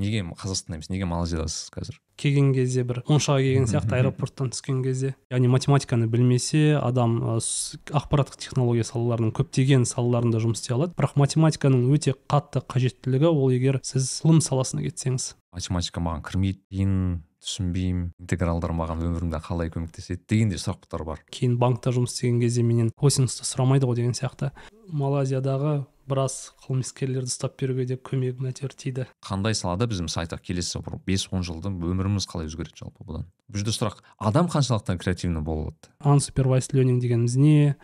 неге қазақстанда емес неге малайзиядасыз қазір? Келген кезде бір оншаға келген сияқты аэропорттан түскен кезде яғни математиканы білмесе адам ақпараттық технология салаларының көптеген салаларында жұмыс істей алады. Бірақ математиканың өте қатты қажеттілігі ол егер сіз ғылым саласына кетсеңіз. Математика маған кірмейді. Қиын түсінбеймін интегралдар маған өмірімде қалай көмектеседі деген де сұрақтар бар. Кейін банкта жұмыс істеген кезде менен косинусты сұрамайды ғой деген сияқты. Малайзиядағы біраз қылмыскерлерді ұстап беруге де көмегім әйтеуір тиді. Қандай салада біз мысалы айтайық келесі бір бес он жылда өміріміз қалай өзгереді жалпы бұдан? Бұл жерде сұрақ адам қаншалықты креативный бола алады unsupervised learning дегеніміз не?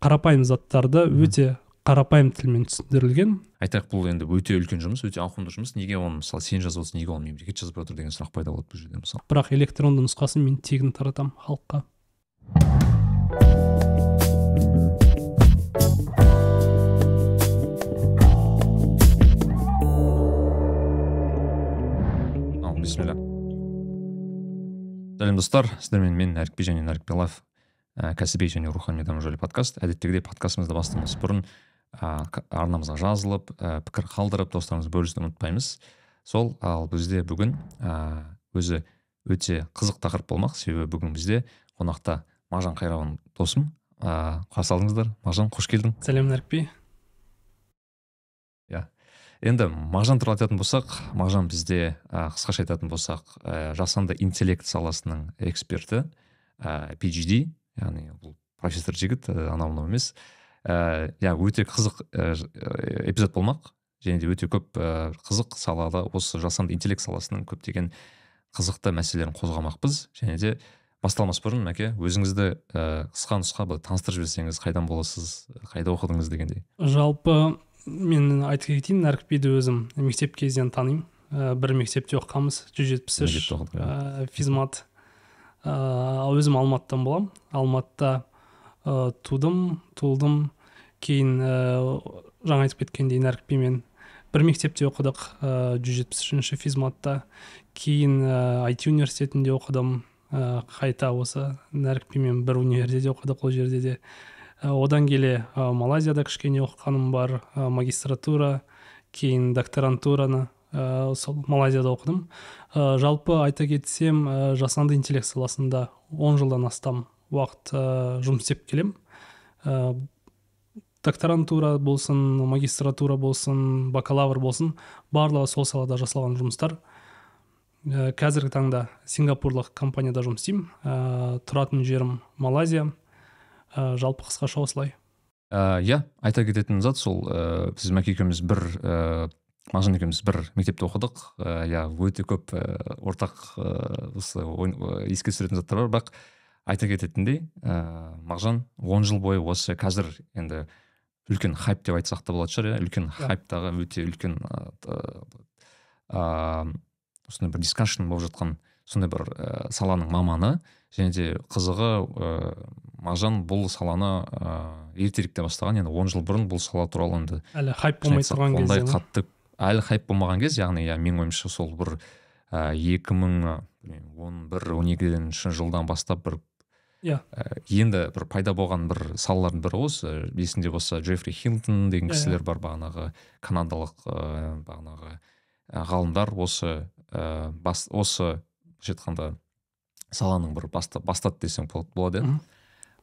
Қарапайым заттарды өте қарапайым тілмен түсіндірілген. Айтайық бұл енді өте үлкен жұмыс өте ауқымды жұмыс. Неге оны мысалы сен жазып отырсың неге оны мемлекет жазып отыр деген сұрақ пайда болады бұл жерде мысалы. Бірақ электронды нұсқасын мен тегін таратамын халыққа. Бисмилля. Сәлем достар сіздермен мен нәрікби және нәрік белаев ә, кәсіби және рухани даму жайлы подкаст. Әдеттегідей подкастымызды бастамас бұрын арнамызға жазылып ә, пікір қалдырып достарымызбен бөлісуді ұмытпаймыз. Сол ал бізде бүгін ә, өзі өте қызық тақырып болмақ. Себебі бүгін бізде қонақта мағжан қайрауан досым. Ә, қарсы алдыңыздар. Мағжан қош келдің. Сәлем нәрікби енді мағжан туралы айтатын болсақ мағжан бізде ә, қысқаша айтатын болсақ ә, жасанды интеллект саласының эксперті ә, PhD яғни бұл профессор жігіт ә, анау мынау емес. Ә, иә өте қызық ә, эпизод болмақ. Және де өте көп ә, қызық салада осы жасанды интеллект саласының көптеген қызықты мәселелерін қозғамақпыз. Және де басталмас бұрын мәке өзіңізді ә, қысқа нұсқа бір таныстырып жіберсеңіз қайдан боласыз қайда оқыдыңыз дегендей. Жалпы мен айта кетейін нәрікбиді өзім мектеп кезінен танимын. Ә, бір мектепте оқығанбыз жүз жетпіс үш ә, физмат. Ә, өзім алматыдан боламын. Алматыда ә, тудым туылдым кейін ә, жаңа айтып кеткендей нәрікбимен бір мектепте оқыдық жүз жетпіс үшінші физматта. Кейін ә, IT университетінде оқыдым ә, қайта осы нәрікбимен бір универде оқыдық ол жерде де. Э, одан келе ә, малайзияда кішкене оқығаным бар ә, магистратура кейін докторантураны ә, сол малайзияда оқыдым. Ә, жалпы айта кетсем ә, жасанды интеллект саласында 10 жылдан астам уақыт ә, жұмыс істеп келем. Ә, докторантура болсын магистратура болсын бакалавр болсын барлығы сол салада жасалған жұмыстар. Ә, қазіргі таңда сингапурлық компанияда жұмыс істеймін. Ә, тұратын жерім малайзия. Ә, жалпы қысқаша осылай. Э, иә айта кететін зат сол ә, біз мәке екеуміз бір ә, мағжан екеуміз бір мектепте оқыдық. Иә өте көп ортақ осы еске түсіретін заттар бар. Бірақ айта кететіндей ә, мағжан он жыл бойы осы қазір енді үлкен хайп деп айтсақ та болатын шығар иә. Үлкен хайптағы өте үлкен ыыы осындай бір дискашн болып жатқан сондай бір ә, саланың маманы және де қызығы ә, мағжан бұл саланы ә, ертеректе бастаған енді он жыл бұрын бұл сала туралы енді әлі хайп болмай тұрған кезде ондай қатты әлі хайп болмаған кез яғни иә менің ойымша сол бір екі мың он бір он екінші жылдан бастап бір иә. Енді бір пайда болған бір салалардың бірі осы. Есіңде болса джеффри хилтон деген иә, кісілер бар бағанағы канадалық ә, бағанағы ғалымдар. Осы ә, бас, осы былайша айтқанда саланың бір баста, бастады десең болады иә.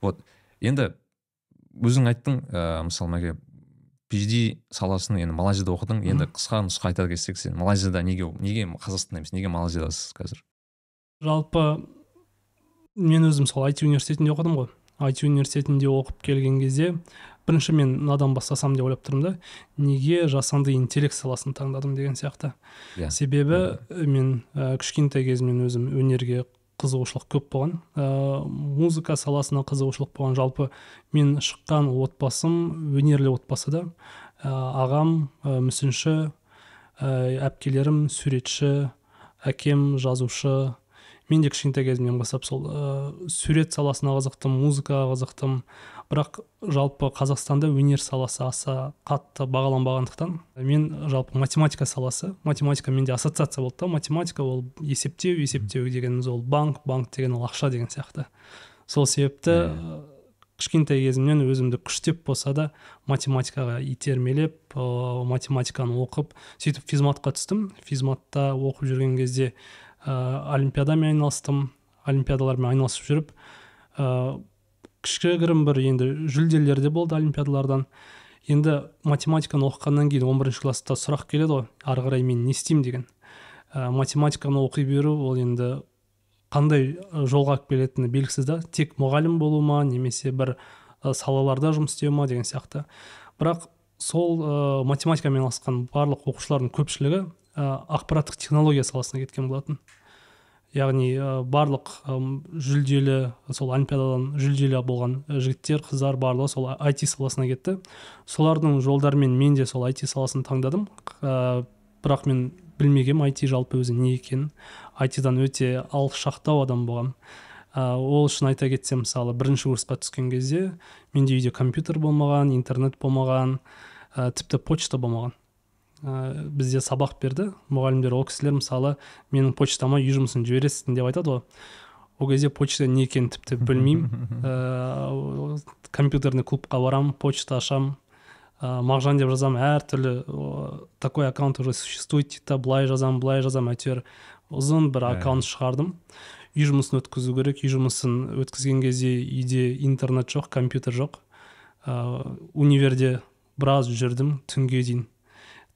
Вот. Енді өзің айттың ә, мысалы мәке PhD саласын енді малайзияда оқыдың. Енді қысқа нұсқа айта кетсек сен малайзияда неге неге қазақстанда емес неге малайзиядасыз қазір? Жалпы мен өзім сол IT университетінде оқыдым ғой. IT университетінде оқып келген кезде бірінші мен мынадан бастасам деп ойлап тұрмын да неге жасанды интеллект саласын таңдадым деген сияқты. Yeah. Иә. себебі мен ә, кішкентай кезімнен өзім өнерге қызығушылық көп болған. Ә, музыка саласына қызығушылық болған. Жалпы мен шыққан отбасым өнерлі отбасы да. Ә, ағам ә, мүсінші ә, әпкелерім суретші әкем жазушы мен де кішкентай кезімнен бастап сол ә, сурет саласына қызықтым музыкаға қызықтым. Бірақ жалпы қазақстанда өнер саласы аса қатты бағаланбағандықтан мен жалпы математика саласы математика менде ассоциация болды да математика ол есептеу есептеу дегеніміз ол банк банк деген ол ақша деген сияқты. Сол себепті кішкентай кезімнен өзімді күштеп болса да математикаға итермелеп ә, математиканы оқып сөйтіп физматқа түстім. Физматта оқып жүрген кезде ә, олимпиадамен айналыстым. Олимпиадалармен айналысып жүріп. Ә, кішігірім бір енді жүлделер де болды олимпиадалардан. Енді математиканы оқығаннан кейін он бірінші класста сұрақ келеді ғой. Ары қарай мен не істеймін деген. Ә, математиканы оқи беру ол енді қандай жолға алып келетіні белгісіз да тек мұғалім болу ма немесе бір салаларда жұмыс істеу ма деген сияқты. Бірақ сол ә, математикамен айналысқан барлық оқушылардың көпшілігі ақпараттық технология саласына кеткен болатын. Яғни ә, барлық ә, жүлделі сол олимпиададан жүлделі болған жігіттер қыздар барлығы сол IT саласына кетті. Солардың жолдарымен мен де сол IT саласын таңдадым. Ә, бірақ мен білмегенмін IT жалпы өзі не екенін. айтидан өте алшақтау адам болғанмын ә, ол үшін айта кетсем мысалы бірінші курсқа түскен кезде менде үйде компьютер болмаған интернет болмаған ә, тіпті почта болмаған ә, бізде сабақ берді. Мұғалімдер ол кісілер мысалы менің почтама үй жұмысын жібересің деп айтады ғой. Ол кезде почта не екенін тіпті білмеймін. Ә, компьютерный клубқа барамын почта ашамын ә, мағжан деп жазамын әртүрлі такой аккаунт уже существует дейді да былай жазамын былай жазамын әйтеуір. Ұзын бір аккаунт шығардым. Үй жұмысын өткізу керек. Үй жұмысын өткізген кезде үйде интернет жоқ компьютер жоқ. Ә, универде біраз жүрдім түнге дейін.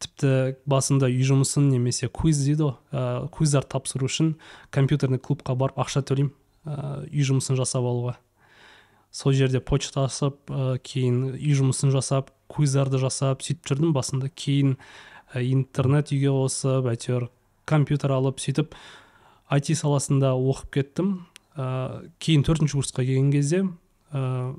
Тіпті басында үй жұмысын немесе квиз дейді ғой. Ә, квиздар тапсыру үшін компьютерный клубқа барып ақша төлеймін ә, үй жұмысын жасап алуға. Сол жерде почта ашып ә, кейін үй жұмысын жасап квиздарды жасап сөйтіп жүрдім. Басында кейін ә, интернет үйге қосып әйтеуір компьютер алып сөйтіп IT саласында оқып кеттім. Ә, кейін төртінші курсқа келген кезде ә,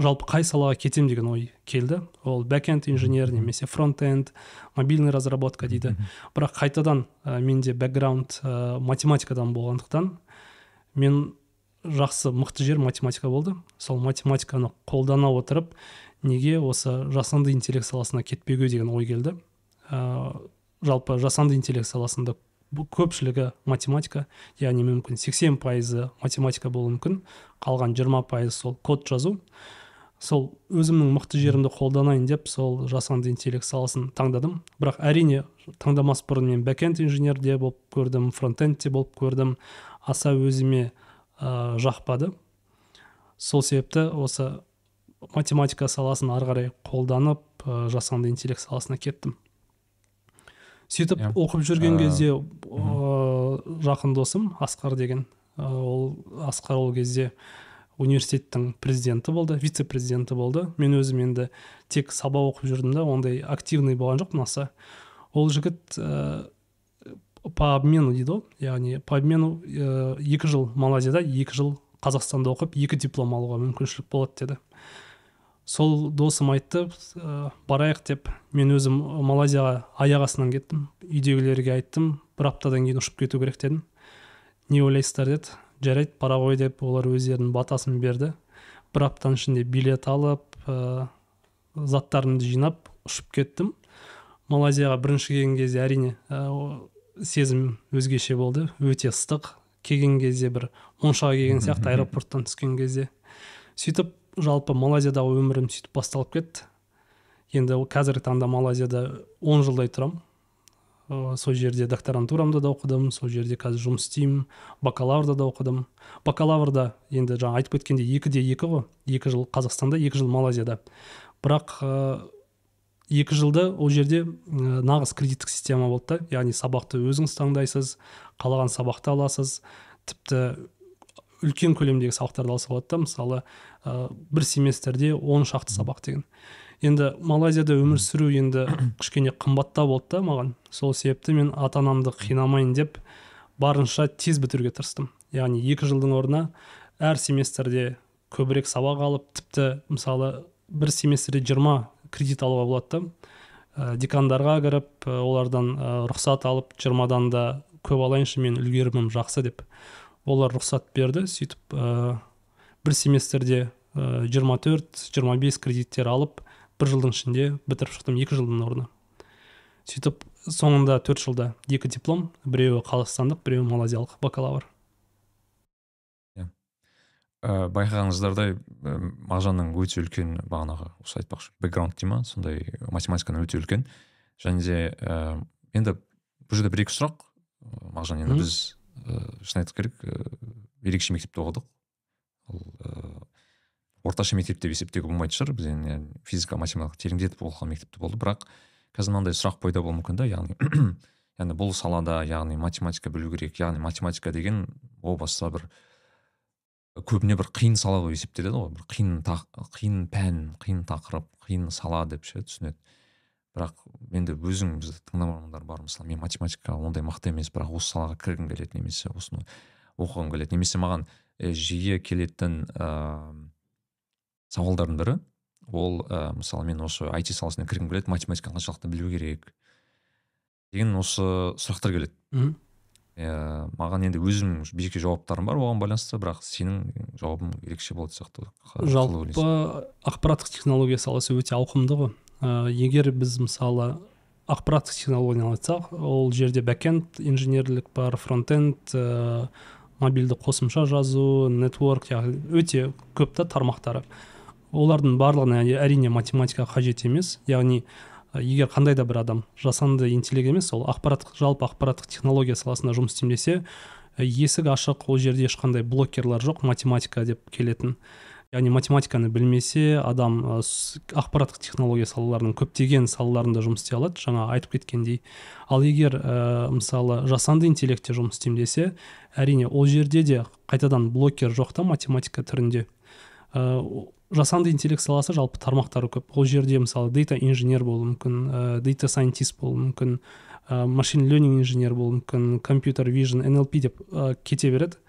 жалпы қай салаға кетем деген ой келді. Ол бэкенд инженер немесе фронт-энд мобильный разработка дейді. Бірақ қайтадан ә, менде бэкграунд ә, математикадан болғандықтан мен жақсы мықты жер математика болды. Сол математиканы қолдана отырып неге осы жасанды интеллект саласына кетпеуге деген ой келді. Ә, жалпы жасанды интеллект саласында көпшілігі математика яғни мүмкін 80 пайызы математика болуы мүмкін қалған 20 пайыз сол код жазу. Сол өзімнің мықты жерімді қолданайын деп сол жасанды интеллект саласын таңдадым. Бірақ әрине таңдамас бұрын мен бэкенд инженер де болып көрдім фронтенд де болып көрдім. Аса өзіме ә, жақпады. Сол себепті осы математика саласын ары қарай қолданып ә, жасанды интеллект саласына кеттім. Сөйтіп yeah. Иә. оқып жүрген кезде ә, жақын досым асқар деген. Ә, ол асқар ол кезде университеттің президенті болды вице президенті болды. Мен өзім енді тек сабақ оқып жүрдім да ондай активный болған жоқпын. Аса ол жігіт ә, по обмену дейді ғой яғни по обмену ә, екі жыл малайзияда екі жыл қазақстанда оқып екі диплом алуға мүмкіншілік болады деді. Сол досым айтты ә, барайық деп. Мен өзім малайзияға аяқ астынан кеттім үйдегілерге айттым бір аптадан кейін ұшып кету керек дедім. Не ойлайсыздар? деді. Жарайды бара ғой деп олар өздерінің батасын берді. Бір аптаның ішінде билет алып ә, заттарымды жинап ұшып кеттім. Малайзияға бірінші келген кезде әрине сезім өзгеше болды өте ыстық. Келген кезде бір моншаға келген сияқты аэропорттан түскен кезде сөйтіп жалпы малайзиядағы өмірім сөйтіп басталып кетті. Енді қазіргі таңда малайзияда он жылдай тұрамын. Ә, сол жерде докторантурамда да оқыдым сол жерде қазір жұмыс істеймін бакалаврда да оқыдым. Бакалаврда енді жаңа айтып кеткендей екі де екі ғой екі жыл қазақстанда екі жыл малайзияда. Бірақ екі жылды ол жерде нағыз кредиттік система болды да. Яғни сабақты өзіңіз таңдайсыз қалаған сабақты аласыз. Тіпті үлкен көлемдегі сабақтарды алса болады да. Мысалы ә, бір семестрде он шақты сабақ деген. Енді малайзияда өмір сүру енді кішкене қымбаттау болды да маған. Сол себепті мен ата анамды қинамайын деп барынша тез бітіруге тырыстым. Яғни екі жылдың орнына әр семестрде көбірек сабақ алып тіпті мысалы бір семестрде жиырма кредит алуға болады да. Ә, декандарға кіріп ә, олардан ә, рұқсат алып жиырмадан да көп алайыншы мен үлгерімім жақсы деп олар рұқсат берді. Сөйтіп ә, бір семестрде жиырма төрт жиырма бес кредиттер алып бір жылдың ішінде бітіріп шықтым екі жылдың орнына. Сөйтіп соңында төрт жылда екі диплом біреуі қазақстандық біреуі малайзиялық бакалавр. Ә, байқағаныңыздардай мағжанның өте үлкен бағанағы осы айтпақшы бэкграунд дей ма сондай математиканың өте үлкен. Және де ә, енді бұл жерде бір екі сұрақ. Мағжан енді біз ә, шын айту керек ерекше мектепте оқыдық. Ол орташа мектеп деп есептеуге болмайтын шығар. Біз енді физика математика тереңдетіп оқыған мектепте болды. Бірақ қазір мынандай сұрақ пайда болуы мүмкін да. Яғни яғни бұл салада яғни математика білу керек. Яғни математика деген о баста бір көбіне бір қиын сала болып есептеледі ғой. Бір қиын қиын пән қиын тақырып қиын сала деп ше түсінеді. Бірақ енді өзің бізді тыңдармандар бар. Мысалы мен математика ондай мықты емес бірақ осы салаға кіргім келеді немесе осыны оқығым келеді. Немесе маған ә, жиі келетін ә, сауалдардың бірі. Ол ә, мысалы мен осы IT саласына кіргім келеді математиканы қаншалықты білу керек деген осы сұрақтар келеді. Ә, маған енді өзімнің жеке жауаптарым бар оған байланысты бірақ сенің жауабың ерекше болатын сияқты. Жалпы ақпараттық технология саласы өте ауқымды ғой. Ә, егер біз мысалы ақпараттық технологияны айтсақ ол жерде бэкенд инженерлік бар фронтенд ә, мобильді қосымша жазу нетворк яғни өте көп та тармақтары. Олардың барлығына әрине математика қажет емес. Яғни егер қандай да бір адам жасанды интеллект емес ол ақпараттық жалпы ақпараттық технология саласында жұмыс істеймін десе есік ашық ол жерде ешқандай блокерлар жоқ математика деп келетін. Яғни математиканы білмесе адам ақпараттық технология салаларының көптеген салаларында жұмыс істей алады жаңа айтып кеткендей. Ал егер ә, мысалы жасанды интеллектте жұмыс істеймін десе әрине ол жерде де қайтадан блокер жоқ та математика түрінде. Жасанды интеллект саласы жалпы тармақтары көп. Ол жерде мысалы дейта инженер болуы мүмкін ә, дейта сайентист болуы мүмкін ә, машин ленинг инженер болуы мүмкін компьютер вижн нлп деп ә, кете береді.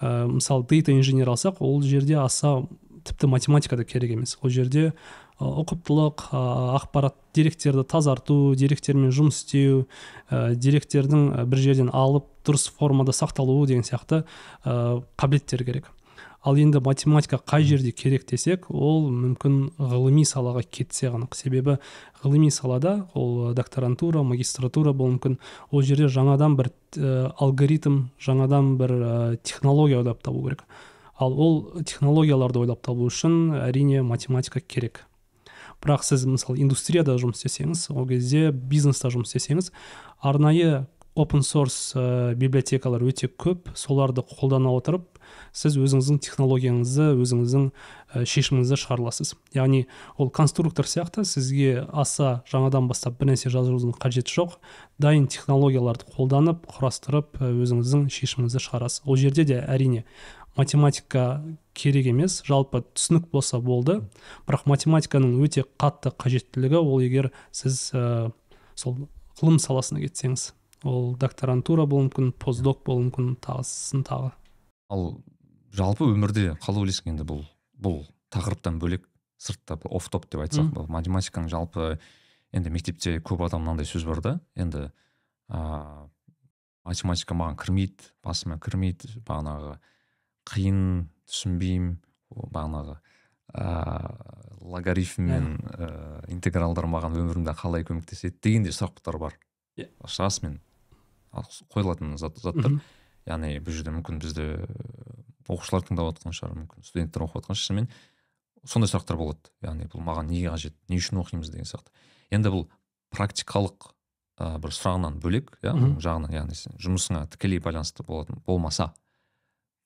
Ә, мысалы дейта инженер алсақ ол жерде аса тіпті математика да керек емес. Ол жерде ұқыптылық ақпарат деректерді тазарту деректермен жұмыс істеу ә, деректердің бір жерден алып дұрыс формада сақталуы деген сияқты ә, қабілеттер керек. Ал енді математика қай жерде керек десек ол мүмкін ғылыми салаға кетсе ғана себебі ғылыми салада ол докторантура магистратура болуы мүмкін. Ол жерде жаңадан бір ә, алгоритм жаңадан бір ә, технология ойлап табу керек. Ал ол технологияларды ойлап табу үшін әрине математика керек. Бірақ сіз мысалы индустрияда жұмыс істесеңіз ол кезде бизнеста жұмыс істесеңіз арнайы open source ә, библиотекалар өте көп. Соларды қолдана отырып сіз өзіңіздің технологияңызды өзіңіздің ә, шешіміңізді шығара аласыз яғни ол конструктор сияқты сізге аса жаңадан бастап бір нәрсе жазудың қажеті жоқ. Дайын технологияларды қолданып құрастырып өзіңіздің шешіміңізді шығарасыз. Ол жерде де әрине математика керек емес жалпы түсінік болса болды. Бірақ математиканың өте қатты қажеттілігі ол егер сіз ә, сол ғылым саласына кетсеңіз. Ол докторантура болуы мүмкін постдок болуы мүмкін тағысын тағы. Ал жалпы өмірде қалай ойлайсың енді бұл бұл тақырыптан бөлек сыртта оф топ деп айтсақ бұл математиканың жалпы енді мектепте көп адам мынандай сөз бар да енді ә, математика маған кірмейді басыма кірмейді бағанағы қиын түсінбеймін бағанағы ә, логарифм мен ә, интегралдар маған өмірімде қалай көмектеседі деген де сұрақтар бар. Иә расымен қойылатын заттар яғни бұл жерде мүмкін бізді оқушылар тыңдап жатқан шығар мүмкін. Студенттер оқып жатқан шынымен сондай сұрақтар болады. Яғни бұл маған неге қажет не үшін оқимыз деген сияқты. Енді бұл практикалық ә, бір сұрағынан бөлек иә жағынан яғни сен жұмысыңа тікелей байланысты болатын болмаса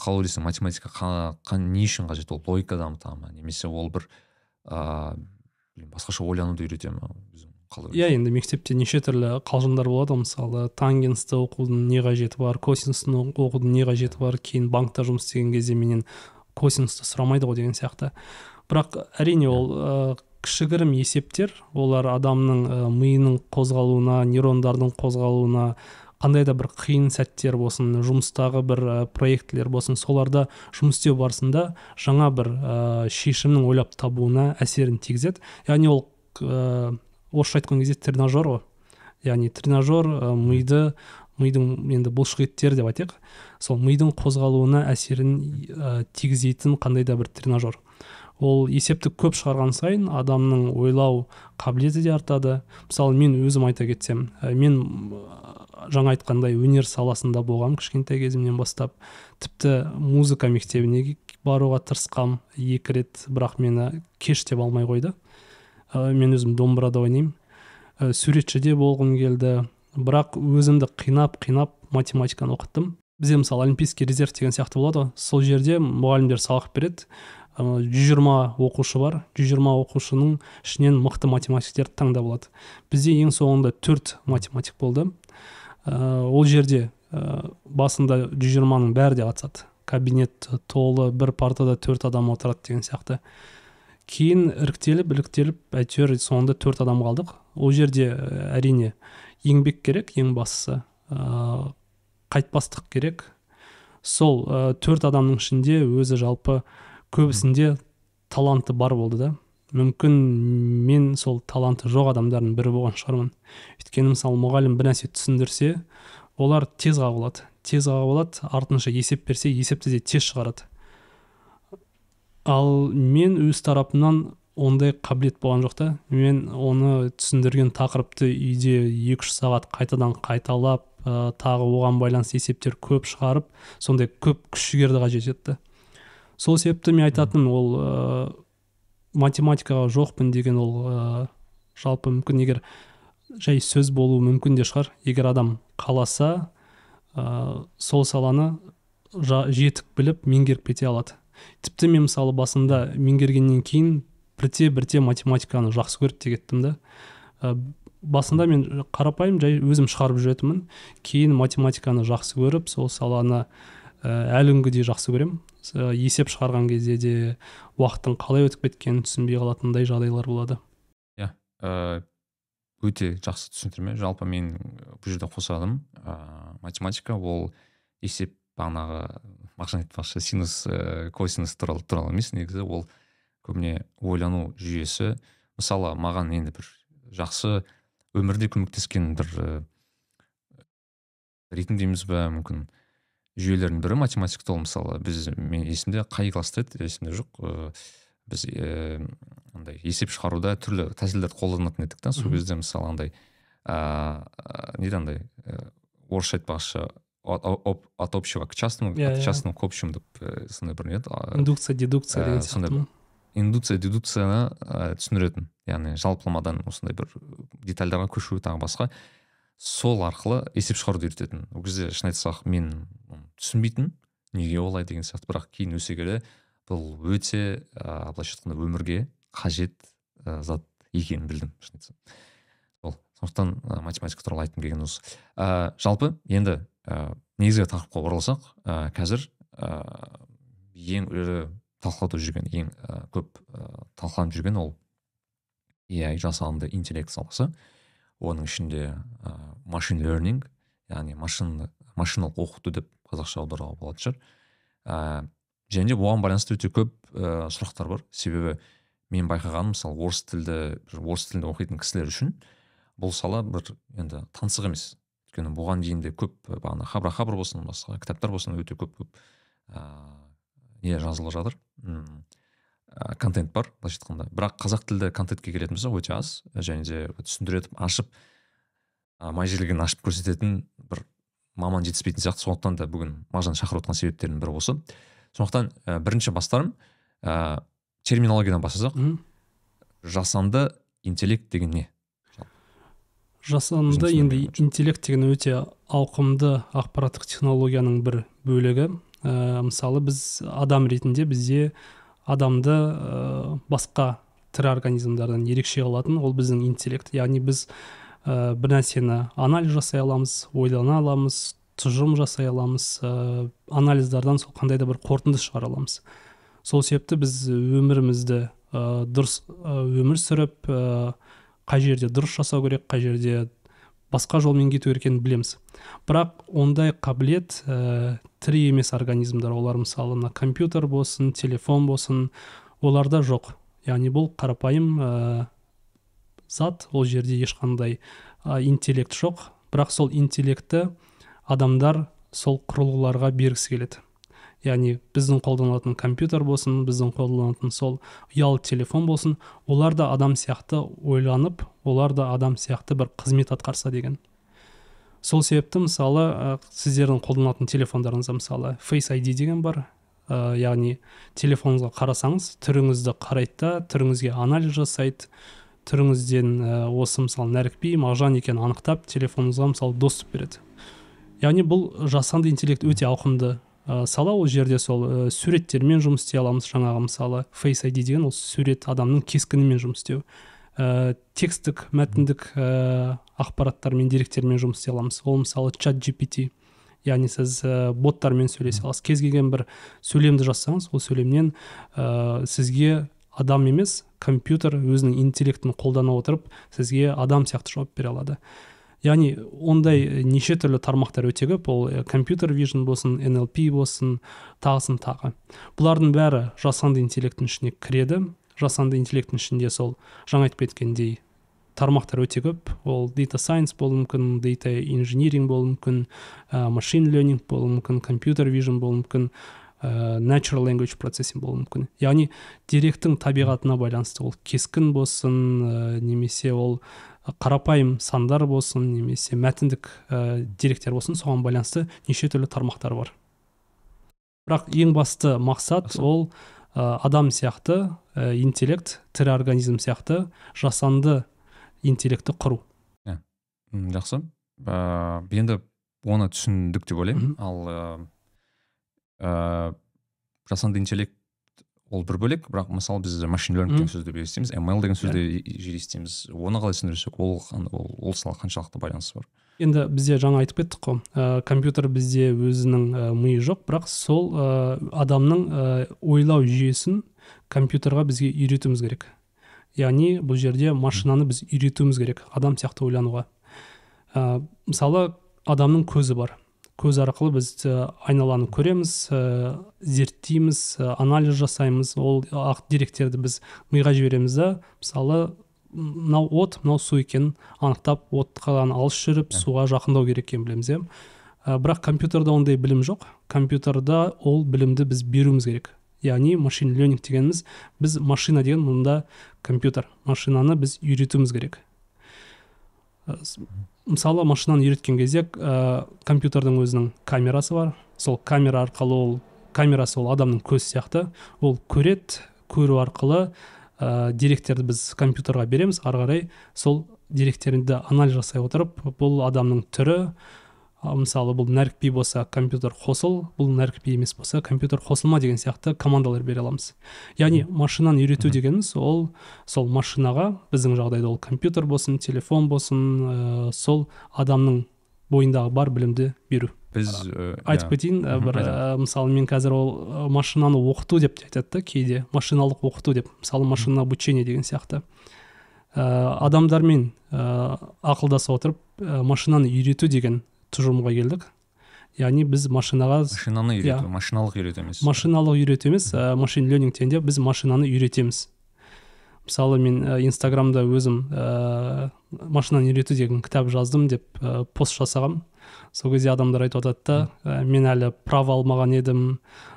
қалай ойлайсың математика қа, не үшін қажет? Ол логика дамыта ма немесе ол бір ыыы басқаша ойлануды үйрете ма иә енді мектепте неше түрлі қалжыңдар болады. Ғой мысалы тангенсті оқудың не қажеті бар косинусты оқудың не қажеті бар кейін банкта жұмыс істеген кезде менен косинусты сұрамайды ғой деген сияқты. Бірақ әрине ол ә, кішігірім есептер. Олар адамның ә, миының қозғалуына нейрондардың қозғалуына қандай да бір қиын сәттер болсын жұмыстағы бір ә, проектілер болсын соларда жұмыс істеу барысында жаңа бір ә, шешімнің ойлап табуына әсерін тигізеді. Яғни ол орысша айтқан кезде тренажер ғой. Яғни тренажер миды мидың енді бұлшық еттер деп айтайық. Сол мидың қозғалуына әсерін ә, тигізетін қандай да бір тренажер. Ол есепті көп шығарған сайын адамның ойлау қабілеті де артады. Мысалы мен өзім айта кетсем ә, мен жаңа айтқандай өнер саласында болғанмын кішкентай кезімнен бастап. Тіпті музыка мектебіне баруға тырысқам екі рет бірақ мені кеш деп алмай қойды. Мен өзім домбырада ойнаймын. Ә, суретші де болғым келді. Бірақ өзімді қинап қинап математиканы оқыттым. Бізде мысалы олимпийский резерв деген сияқты болады ғой. Сол жерде мұғалімдер сабақ береді. Жүз жиырма оқушы бар. Жүз жиырма оқушының ішінен мықты математиктерді таңдап алады. Бізде ең соңында төрт математик болды. Ол жерде басында жүз жиырманың бәрі де қатысады. Кабинет толы бір партада төрт адам отырады деген сияқты. Кейін іріктеліп іріктеліп әйтеуір соңында төрт адам қалдық. Ол жерде әрине еңбек керек ең бастысы ә, қайтпастық керек. Сол ә, төрт адамның ішінде өзі жалпы көбісінде таланты бар болды да. Мүмкін мен сол таланты жоқ адамдардың бірі болған шығармын. Өйткені мысалы мұғалім бір нәрсе түсіндірсе олар тез қабыл алады тез алады артынша есеп берсе есепті де тез шығарады. Ал мен өз тарапымнан ондай қабілет болған жоқ та. Мен оны түсіндірген тақырыпты үйде екі үш сағат қайтадан қайталап ә, тағы оған байланысты есептер көп шығарып сондай көп күш жігерді қажет етті. Сол себепті мен айтатыным ол ә, математикаға жоқпын деген ол ә, жалпы мүмкін егер жай сөз болуы мүмкін де шығар. Егер адам қаласа ә, сол саланы жетік біліп меңгеріп кете алады. Тіпті мен мысалы басында меңгергеннен кейін бірте бірте математиканы жақсы көріп те кеттім да. Ә, басында мен қарапайым жай өзім шығарып жүретінмін. Кейін математиканы жақсы көріп сол саланы ә, әлі күнге дейін жақсы көремін. Есеп шығарған кезде де уақыттың қалай өтіп кеткенін түсінбей қалатындай жағдайлар болады. Иә yeah, өте жақсы түсініктірме жалпы мен бұл жерде қосарым математика. Ол есеп бағанағы мағжан айтпақшы синус ә, косинус туралы туралы емес негізі. Ол көбіне ойлану жүйесі. Мысалы маған енді бір жақсы өмірде көмектескен бір ә, ритм дейміз ба мүмкін жүйелердің бірі математика ол мысалы. Біз мен есімде қай класста еді? Есімде жоқ ыыы біз андай есеп шығаруда түрлі тәсілдерді қолданатын едік та. Сол кезде мысалы андай ыыы не андай орысша айтпақшы от общего к частному от иә, иә. частного к общему деп сондай бір не еді индукция дедукция деген сондай индукция дедукцияны түсіндіретін яғни жалпыламадан осындай бір детальдарға көшу тағы басқа. Сол арқылы есеп шығаруды үйрететін ол кезде шын айтсақ мен түсінбейтінмін неге олай деген сияқты. Бірақ кейін өсе келе бұл өте ыыы былайша айтқанда өмірге қажет ә, зат екенін білдім шын айтсам. Сол сондықтан ә, математика туралы айтқым келген осы. Ә, жалпы енді ә, негізгі тақырыпқа оралсақ ә, қазір ә, ең ірі талқылауда жүрген ең ә, көп ә, талқыланып жүрген ол AI жасанды интеллект саласы. Оның ішінде ә, машин learning яғни машин машиналық оқыту деп қазақша аударуға болатын шығар. Ә, және де оған байланысты өте көп ә, сұрақтар бар. Себебі мен байқағаным мысалы орыс тілді орыс тілінде оқитын кісілер үшін бұл сала бір енді таңсық емес. Өйткені бұған дейін де көп бағана хабра хабр болсын басқа кітаптар болсын өте көп көп ыыы не жазылып жатыр. Ә, контент бар былайша айтқанда. Бірақ қазақ тілді контентке келетін болсақ өте аз және де түсіндіретін ашып ә, май жілігін ашып көрсететін бір маман жетіспейтін сияқты. Сондықтан да бүгін мағжан шақырып отырған себептердің бірі осы. Сондықтан ә, бірінші бастарым ә, терминологиядан бастасақ. Жасанды интеллект деген не? Жасанды енді интеллект деген өте ауқымды ақпараттық технологияның бір бөлігі. Ә, мысалы біз адам ретінде бізде адамды ә, басқа тірі организмдардан ерекше қылатын ол біздің интеллект. Яғни біз ә, бір нәрсені анализ жасай аламыз ойлана аламыз тұжырым жасай аламыз ә, анализдардан сол қандай да бір қорытынды шығара аламыз. Сол себепті біз өмірімізді ә, дұрыс өмір сүріп ә, қай жерде дұрыс жасау керек қай жерде басқа жолмен кету керек екенін білеміз. Бірақ ондай қабілет ә, тірі емес организмдер олар мысалы мына компьютер болсын телефон болсын оларда жоқ. Яғни бұл қарапайым ә, зат ол жерде ешқандай ә, интеллект жоқ. Бірақ сол интеллектті адамдар сол құрылғыларға бергісі келеді. Яғни біздің қолданатын компьютер болсын біздің қолданатын сол ұялы телефон болсын олар да адам сияқты ойланып олар да адам сияқты бір қызмет атқарса деген. Сол себепті мысалы ә, сіздердің қолданатын телефондарыңызда мысалы face ID деген бар. Ә, яғни телефоныңызға қарасаңыз түріңізді қарайды да түріңізге анализ жасайды түріңізден ә, осы мысалы нәрікби мағжан екенін анықтап телефоныңызға мысалы доступ береді. Яғни бұл жасанды интеллект өте ауқымды ә, сала ол жерде сол ә, суреттермен жұмыс істей аламыз жаңағы мысалы face id деген ол сурет адамның кескінімен жұмыс істеу. Ә, текстік мәтіндік ә, ақпараттармен деректермен жұмыс істей аламыз. Ол мысалы чат gpt яғни сіз ә, боттармен сөйлесе аласыз. Кез келген бір сөйлемді жазсаңыз ол сөйлемнен ә, сізге адам емес компьютер өзінің интеллектін қолдана отырып сізге адам сияқты жауап бере алады. Яғни ондай неше түрлі тармақтар өте көп. Ол компьютер вижн болсын нлп болсын тағысын тағы. Бұлардың бәрі жасанды интеллекттің ішіне кіреді. Жасанды интеллекттің ішінде сол жаңа айтып кеткендей тармақтар өте көп. Ол data science болуы мүмкін data engineering болуы мүмкін ә, machine learning болуы мүмкін компьютер вижн болуы мүмкін ә, natural language processing болуы мүмкін. Яғни деректің табиғатына байланысты ол кескін болсын немесе ол қарапайым сандар болсын немесе мәтіндік ә, деректер болсын соған байланысты неше түрлі тармақтар бар. Бірақ ең басты мақсат ол ә, адам сияқты ә, интеллект тірі организм сияқты жасанды интеллектті құру. Иә жақсы. Ә, енді оны түсіндік деп ойлаймын. Ал ә, жасанды интеллект ол бір бөлек бірақ мысалы біз машин learning деген сөзді естиміз ml деген сөзді жиі естиміз оны қалай түсіндірсек ол ол, ол салаға қаншалықты байланысы бар? Енді бізде жаңа айтып кеттік қой. Ә, компьютер бізде өзінің ә, миы жоқ бірақ сол ә, адамның ә, ойлау жүйесін компьютерға бізге үйретуіміз керек. Яғни бұл жерде машинаны біз үйретуіміз керек адам сияқты ойлануға. Ә, мысалы адамның көзі бар. Көз арқылы біз айналаны көреміз ә, зерттейміз ә, анализ жасаймыз. Ол ақ деректерді біз миға жібереміз да. Мысалы мынау от мынау су екенін анықтап отқан алыс жүріп суға жақындау керек екенін білеміз иә. Ә, бірақ компьютерда ондай білім жоқ. Компьютерда ол білімді біз беруіміз керек. Яғни машин ленинг дегеніміз біз машина деген мұнда компьютер. Машинаны біз үйретуіміз керек. Мысалы машинаны үйреткен кезде ә, компьютердің өзінің камерасы бар. Сол камера арқылы ол камерасы ол адамның көзі сияқты. Ол көреді көру арқылы ә, деректерді біз компьютерға береміз. Ары қарай сол деректерді анализ жасай отырып бұл адамның түрі мысалы бұл нәрікби болса компьютер қосыл бұл нәрікби емес болса компьютер қосылма деген сияқты командалар бере аламыз. Яғни машинаны үйрету дегеніміз ол сол машинаға біздің жағдайда ол компьютер болсын телефон болсын ә, сол адамның бойындағы бар білімді беру. Біз ә, айтып кетейін ә, бір ә, мысалы мен қазір ол машинаны оқыту деп те айтады да кейде машиналық оқыту деп мысалы машина обучение деген сияқты. Ә, адамдармен ә, ақылдаса отырып ә, машинаны үйрету деген тұжырымға келдік. Яғни біз машинаға машинаны үйрету yeah. машиналық үйрету емес машиналық үйрету емес ә, машин ленинг дегенде біз машинаны үйретеміз. Мысалы мен ә, инстаграмда өзім ә, машинаны үйрету деген кітап жаздым деп ә, пост жасағам. Сол кезде адамдар айтып жатады да ә, мен әлі право алмаған едім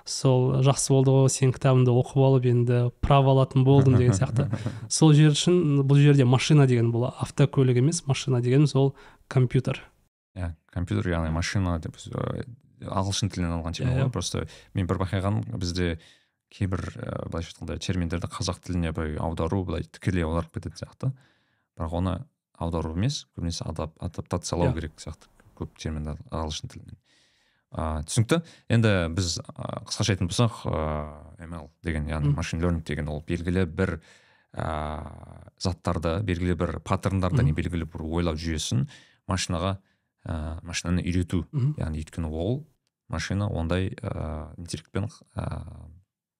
сол жақсы болды ғой сенің кітабыңды оқып алып енді право алатын болдым деген сияқты. Сол жер үшін бұл жерде машина деген бұл автокөлік емес машина дегеніміз ол компьютер. Иә компьютер яғни машина деп ағылшын тілінен алған термин ғой. просто мен бір байқағаным бізде кейбір былайша айтқанда терминдерді қазақ тіліне былай аудару былай тікелей аударып кететін сияқты. Бірақ оны аудару емес көбінесе адаптациялау керек сияқты көп терминді ағылшын тілінен. Ыыы түсінікті. Енді біз қысқаша айтатын болсақ ыыы ml деген яғни машин learning деген ол белгілі бір ыыы заттарды белгілі бір паттерндарды не белгілі бір ойлау жүйесін машинаға ә, машинаны үйрету. Яғни өйткені ол машина ондай ә, интеллектпен ә,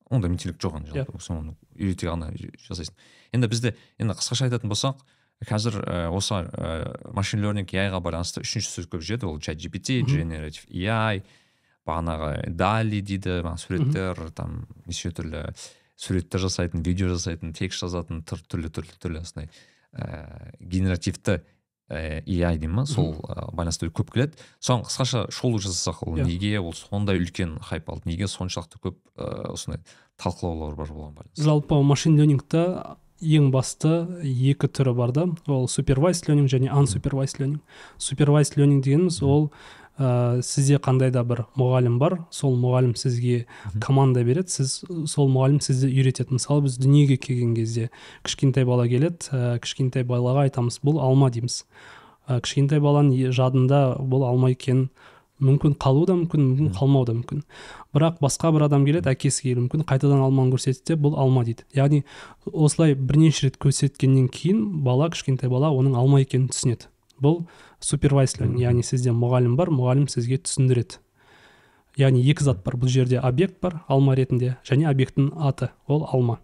ондай интеллект жоқ жалпы. Yeah. Иә. оны үйрете ғана жасайсың. Енді бізде енді қысқаша айтатын болсақ қазір ә, осы ә, машин learning ға байланысты үшінші сөз көп жүреді. Ол чат gpt generative ai бағанағы дали дейді суреттер там неше түрлі суреттер жасайтын видео жасайтын текст жазатын түрлі түрлі түрлі осындай ә, генеративті ә, AI деймін ма сол байланысты көп келеді. Соған қысқаша шолу жасасақ ол. Иә. неге ол сондай үлкен хайп алды? Неге соншалықты көп ә, осындай талқылаулар бар болған байланысты жалпы машин ленингта ең басты екі түрі бар да. Ол супервайз ленинг және unsupervised ленинг супервайз ленинг дегеніміз ол ә, сізде қандай да бір мұғалім бар сол мұғалім сізге команда береді сіз сол мұғалім сізді үйретеді. Мысалы біз дүниеге келген кезде кішкентай бала келеді ә, кішкентай балаға айтамыз бұл алма дейміз. Ә, кішкентай баланың жадында бұл алма екенін мүмкін қалуы да мүмкін мүмкін қалмауы да мүмкін. Бірақ басқа бір адам келеді әкесі келуі мүмкін қайтадан алманы көрсетеді де бұл алма дейді. Яғни осылай бірнеше рет көрсеткеннен кейін бала кішкентай бала оның алма екенін түсінеді. Бұл супервайз яғни сізде мұғалім бар мұғалім сізге түсіндіреді. Яғни екі зат бар бұл жерде объект бар алма ретінде және объекттің аты ол алма.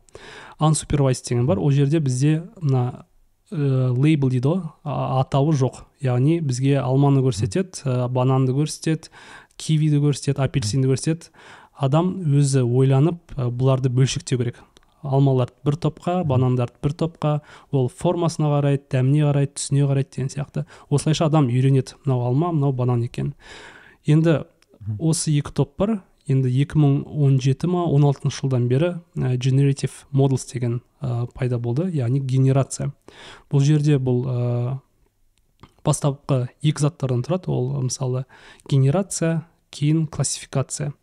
Unsupervised деген бар ол жерде бізде мына ә, лейбл дейді ғой атауы жоқ. Яғни бізге алманы көрсетеді ә, бананды көрсетеді кивиді көрсетеді апельсинді көрсетеді. Адам өзі ойланып ә, бұларды бөлшектеу керек. Алмаларды бір топқа банандарды бір топқа ол формасына қарайды дәміне қарайды түсіне қарайды деген сияқты. Осылайша адам үйренеді. Мынау алма мынау банан екен. Енді осы екі топ бар. Енді 2017 ма 16 жылдан бері ә, generative models деген ә, пайда болды. Яғни генерация. Бұл жерде бұл ә, бастапқы екі заттардан тұрады. Ол мысалы генерация кейін классификация.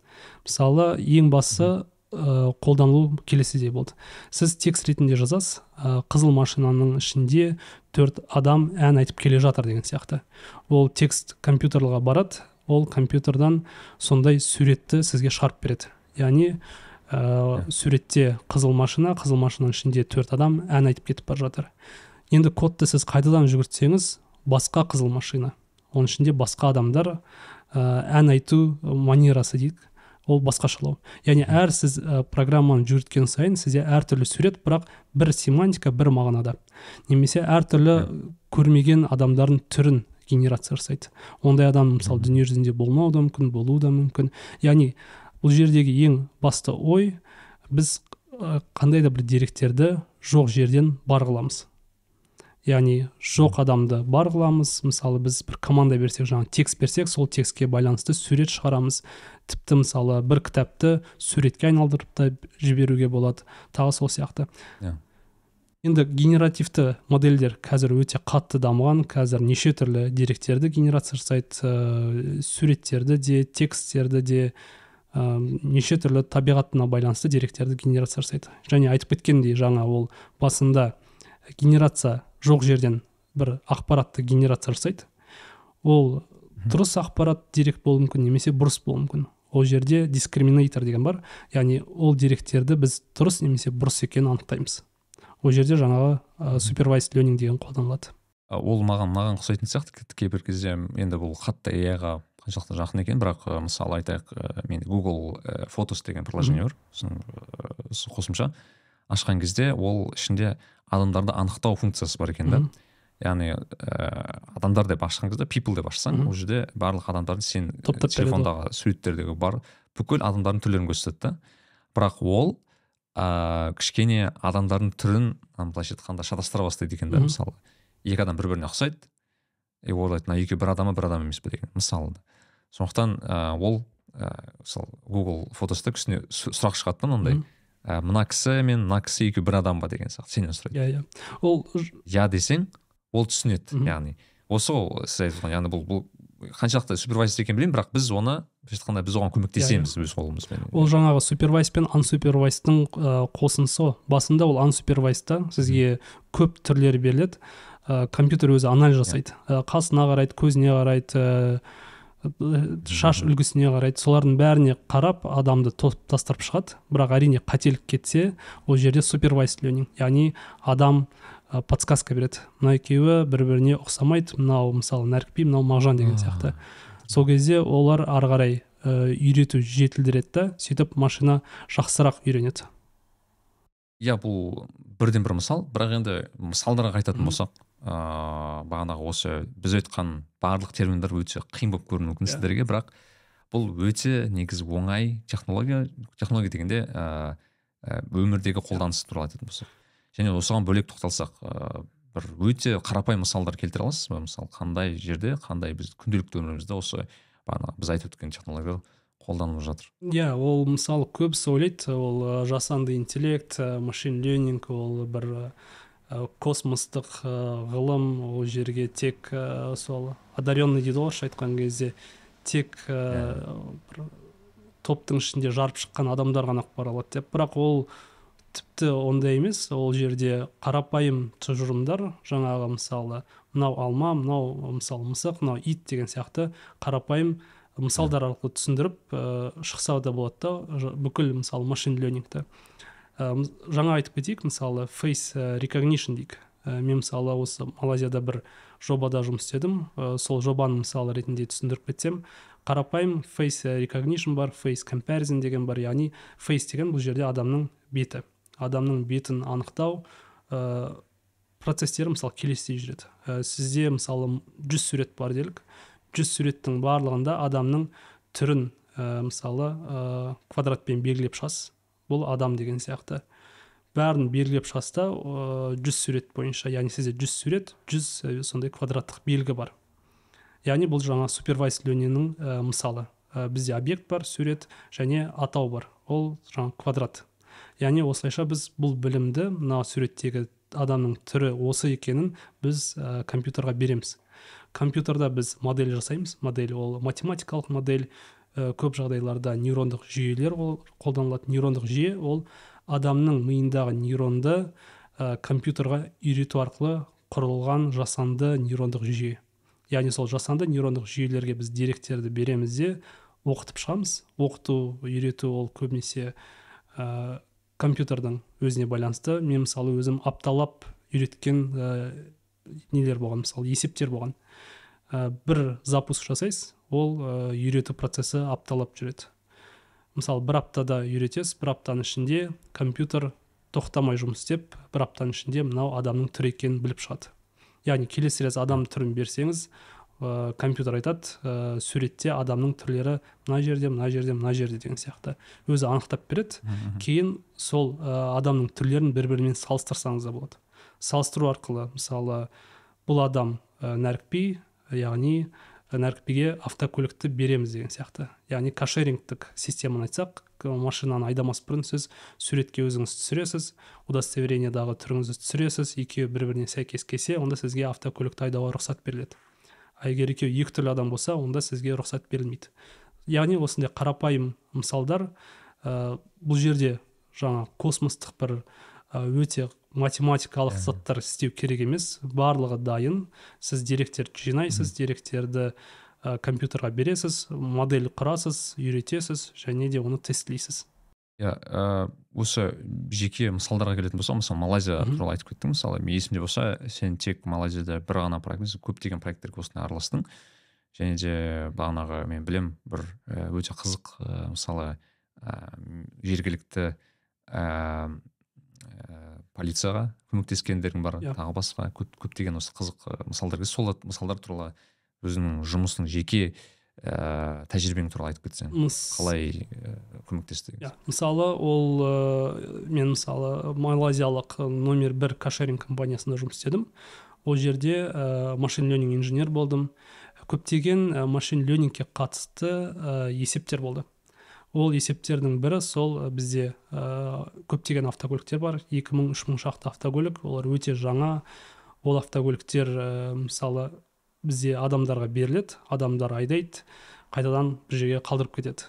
Мысалы ең басы ә, қолданылу келесідей болды. Сіз текст ретінде жазасыз ә, қызыл машинаның ішінде төрт адам ән айтып келе жатыр деген сияқты. Ол текст компьютерлға барады ол компьютердан сондай суретті сізге шығарып береді. Яғни ә, суретте қызыл машина қызыл машинаның ішінде төрт адам ән айтып кетіп бара жатыр. Енді кодты сіз қайтадан жүгіртсеңіз басқа қызыл машина оның ішінде басқа адамдар ә, ән айту манерасы дейік. Ол басқашалау яғни әр сіз ә, программаны жүгірткен сайын сізде әртүрлі сурет бірақ бір семантика бір мағынада. Немесе әртүрлі көрмеген адамдардың түрін генерация жасайды. Ондай адам мысалы дүние жүзінде болмауы да мүмкін болуы да мүмкін. Яғни бұл жердегі ең басты ой біз қандай да бір деректерді жоқ жерден бар қыламыз яғни жоқ адамды бар қыламыз мысалы біз бір команда берсек жаңағы текст берсек сол текстке байланысты сурет шығарамыз. Тіпті мысалы бір кітапты суретке айналдырып та жіберуге болады. Тағы сол сияқты. Yeah. енді генеративті модельдер қазір өте қатты дамыған. Қазір неше түрлі деректерді генерация жасайды. Ә, суреттерді де тексттерді де ә, неше түрлі табиғатына байланысты деректерді генерация жасайды. Және айтып кеткендей жаңа ол басында генерация жоқ жерден бір ақпаратты генерация жасайды. Ол дұрыс ақпарат дерек болуы мүмкін немесе бұрыс болуы мүмкін. Ол жерде дискриминатор деген бар. Яғни ол деректерді біз дұрыс немесе бұрыс екенін анықтаймыз. Ол жерде жаңағы ә, супервайз ленинг деген қолданылады. Ол маған маған ұқсайтын сияқты кейбір кезде енді бұл қатты ға қаншалықты жақын екен. Бірақ мысалы айтайық ә, менде google ә, фотос деген приложение бар. Сосын қосымша. Ашқан кезде ол ішінде адамдарды анықтау функциясы бар екен да. Яғни ә, адамдар деп ашқан кезде people деп ашсаң ол жерде барлық адамдарды сен топтап телефондағы суреттердегі бар бүкіл адамдардың түрлерін көрсетеді да. Бірақ ол ә, кішкене адамдардың түрін былайша айтқанда шатастыра бастайды екен да мысалы. Екі адам бір біріне ұқсайды и ойлайды мына екеуі бір адам ба бір адам емес пе? деген мысалы сондықтан ә, ол ә, мысалы google фотоста кісіне сұрақ шығады да мынандай. Ә, мына кісі мен мына кісі екеуі бір адам ба? деген сияқты сенен сұрайды. Иә иә. Ол иә десең ол түсінеді яғни. Осы ғой сіз айтып яғни бұл бұл қаншалықты супервайз екенін білмеймін бірақ біз оны былайша айтқанда біз оған көмектесеміз өз қолымызбен. Ол жаңағы супервайз бен ансупервайздың ә, қосындысы ғой. Басында ол ансупервайзда сізге көп түрлері беріледі. Ә, компьютер өзі анализ жасайды. Ә, қасына қарайды көзіне қарайды шаш үлгісіне қарайды. Солардың бәріне қарап адамды топтастырып шығады. Бірақ әрине қателік кетсе ол жерде супервайз ленинг яғни адам ә, подсказка береді мына екеуі бір біріне ұқсамайды. Мынау мысалы нәрікби мынау мағжан деген сияқты. Сол кезде олар ары қарай ә, үйрету жетілдіреді да сөйтіп машина жақсырақ үйренеді. Иә бұл бірден бір мысал. Бірақ енді мысалдарға қайтатын болсақ ыыы бағанағы осы біз айтқан барлық терминдер өте қиын болып көрінуі мүмкін иә. сіздерге. Бірақ бұл өте негізі оңай технология технология дегенде ыыы өмірдегі қолданысы туралы айтатын болсақ. Және осыған бөлек тоқталсақ ыыы бір өте қарапайым мысалдар келтіре аласыз ба? Мысалы қандай жерде қандай біз күнделікті өмірімізде осы бағанағы біз айтып өткен технология қолданылып жатыр? Иә yeah, ол мысалы көбісі ойлайды ол жасанды интеллект машин ленинг ол бір космостық ғылым. Ол жерге тек сол одаренный дейді ғой орысша айтқан кезде. Тек ә, бір топтың ішінде жарып шыққан адамдар ғана бара алады деп. Бірақ ол тіпті ондай емес. Ол жерде қарапайым тұжырымдар жаңағы мысалы мынау алма мынау мысалы мысық мынау ит деген сияқты қарапайым мысалдар арқылы түсіндіріп ә, шықса да болады да бүкіл мысалы машин лернингті. Ә, жаңа айтып кетейік мысалы face recognition дейік. Ә, мен мысалы осы малайзияда бір жобада жұмыс істедім. Ә, сол жобаны мысалы ретінде түсіндіріп кетсем қарапайым face recognition бар face comparison деген бар яғни face деген бұл жерде адамның беті. Адамның бетін анықтау ә, процестері мысалы келесідей жүреді. Ә, сізде мысалы жүз сурет бар делік. Жүз суреттің барлығында адамның түрін ә, мысалы ә, квадратпен белгілеп шығасыз. Бұл адам деген сияқты. Бәрін белгілеп шығасыз да жүз сурет бойынша яғни сізде жүз сурет жүз сондай квадраттық белгі бар. Яғни бұл жаңа супервайз лениннің ә, мысалы. Ә, бізде объект бар сурет және атау бар. Ол жаңа квадрат. Яғни осылайша біз бұл білімді мына суреттегі адамның түрі осы екенін біз ә, компьютерға береміз. Компьютерда біз модель жасаймыз. Модель ол математикалық модель ә, көп жағдайларда нейрондық жүйелер ол қолданылады. Нейрондық жүйе ол адамның миындағы нейронды ә, компьютерға үйрету арқылы құрылған жасанды нейрондық жүйе. Яғни сол жасанды нейрондық жүйелерге біз деректерді береміз де оқытып шығамыз. Оқыту үйрету ол көбінесе компьютердің өзіне байланысты мен мысалы өзім апталап үйреткен ә, нелер болған мысалы есептер болған. Ә, бір запуск жасайсыз ол ә, үйрету процесі апталап жүреді. Мысалы бір аптада үйретесіз бір аптаның ішінде компьютер тоқтамай жұмыс істеп бір аптаның ішінде мынау адамның түрі екенін біліп шығады. Яғни келесі рет адам түрін берсеңіз ә, компьютер айтады ә, суретте адамның түрлері мына жерде мына жерде мына жерде деген сияқты. Өзі анықтап береді. Кейін сол ә, адамның түрлерін бір бірімен салыстырсаңыз да болады. Салыстыру арқылы мысалы бұл адам ә, нәрікби яғни нәрікбиге автокөлікті береміз деген сияқты. Яғни кашерингтік системаны айтсақ машинаны айдамас бұрын сіз суретке өзіңіз түсіресіз удостоверениедағы түріңізді түсіресіз екеуі бір біріне сәйкес келсе онда сізге автокөлікті айдауға рұқсат беріледі. Егер екеуі екі түрлі адам болса онда сізге рұқсат берілмейді. Яғни осындай қарапайым мысалдар ә, бұл жерде жаңа космостық бір ә, өте математикалық заттар істеу керек емес. Барлығы дайын. Сіз деректерді жинайсыз деректерді ә, компьютерға бересіз модель құрасыз үйретесіз және де оны тестілейсіз. Иә ә, осы жеке мысалдарға келетін болсақ мысалы малайзия туралы айтып кеттің мысалы мен есімде болса сен тек малайзияда бір ғана проект емес көптеген проекттерге осындай араластың. Және де бағанағы мен білем бір өте қызық ә, мысалы ә, жергілікті ә, полицияға көмектескендерің бар yeah. Тағы басқа көп, көптеген осы қызық мысалдар. Сол мысалдар туралы өзіңнің жұмыстың жеке ә, тәжірибең туралы айтып кетсең қалай ә, көмектесті иә мысалы ол ә, мен мысалы малайзиялық номер бір кашеринг компаниясында жұмыс істедім. Ол жерде ә, машин ленинг инженер болдым. Көптеген ә, машин ленингке қатысты ә, есептер болды. Ол есептердің бірі сол бізде ә, көптеген автокөліктер бар. 2000 мың үш мың шақты автокөлік. Олар өте жаңа. Ол автокөліктер ә, мысалы бізде адамдарға беріледі адамдар айдайды қайтадан бір жерге қалдырып кетеді.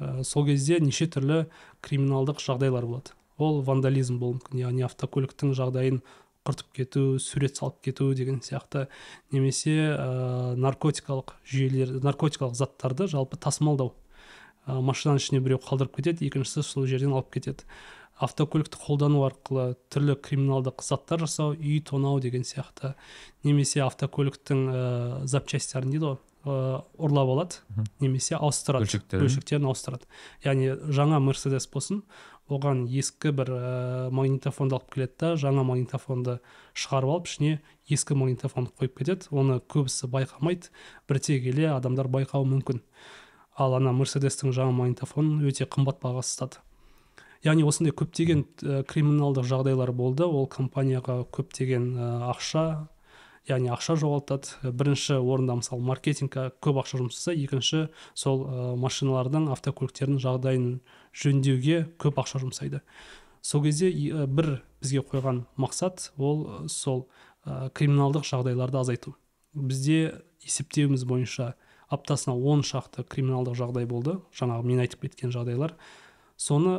Ә, сол кезде неше түрлі криминалдық жағдайлар болады. Ол вандализм болуы мүмкін яғни автокөліктің жағдайын құртып кету сурет салып кету деген сияқты. Немесе ә, наркотикалық жүйелер наркотикалық заттарды жалпы тасымалдау. Ә, машинаның ішіне біреу қалдырып кетеді екіншісі сол жерден алып кетеді. Автокөлікті қолдану арқылы түрлі криминалдық заттар жасау үй тонау деген сияқты немесе автокөліктің ә, запчастьтерін дейді ғой ә, ұрлап алады немесе ауыстырады бөлшектерін. бөлшектерін ауыстырады. Яғни жаңа мерседес болсын оған ескі бір ә, магнитофонды алып келеді да жаңа магнитофонды шығарып алып ішіне ескі магнитофонды қойып кетеді. Оны көбісі байқамайды бірте келе адамдар байқауы мүмкін. Ал ана мерседестің жаңа магнитофонын өте қымбат бағаға сатады яғни осындай көптеген ә, криминалдық жағдайлар болды. Ол компанияға көптеген ә, ақша яғни ақша жоғалтады. Бірінші орында мысалы маркетингке көп ақша жұмсаса екінші сол ә, машиналардың автокөліктердің жағдайын жөндеуге көп ақша жұмсайды. Сол кезде ә, бір бізге қойған мақсат ол сол ә, криминалдық жағдайларды азайту. Бізде есептеуіміз бойынша аптасына он шақты криминалдық жағдай болды. Жаңағы мен айтып кеткен жағдайлар. Соны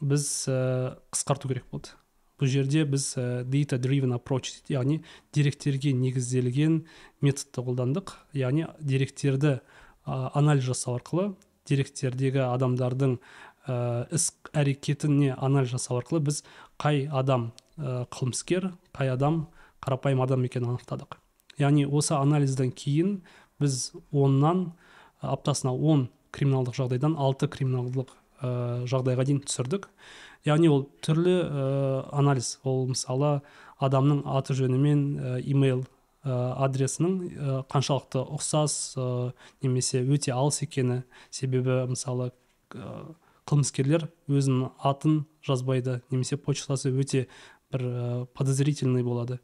біз ә, қысқарту керек болды. Бұл жерде біз ә, data driven approach яғни деректерге негізделген методты қолдандық. Яғни деректерді ә, анализ жасау арқылы деректердегі адамдардың ә, іс әрекетіне анализ жасау арқылы біз қай адам ә, қылмыскер қай адам қарапайым адам екенін анықтадық. Яғни осы анализден кейін біз оннан аптасына он криминалдық жағдайдан алты криминалдық жағдайға дейін түсірдік. Яғни ол түрлі ә, анализ. Ол мысалы адамның аты жөні мен ә, имейл адресінің қаншалықты ұқсас немесе өте алыс екені. Себебі мысалы қылмыскерлер өзінің атын жазбайды немесе почтасы өте бір подозрительный болады.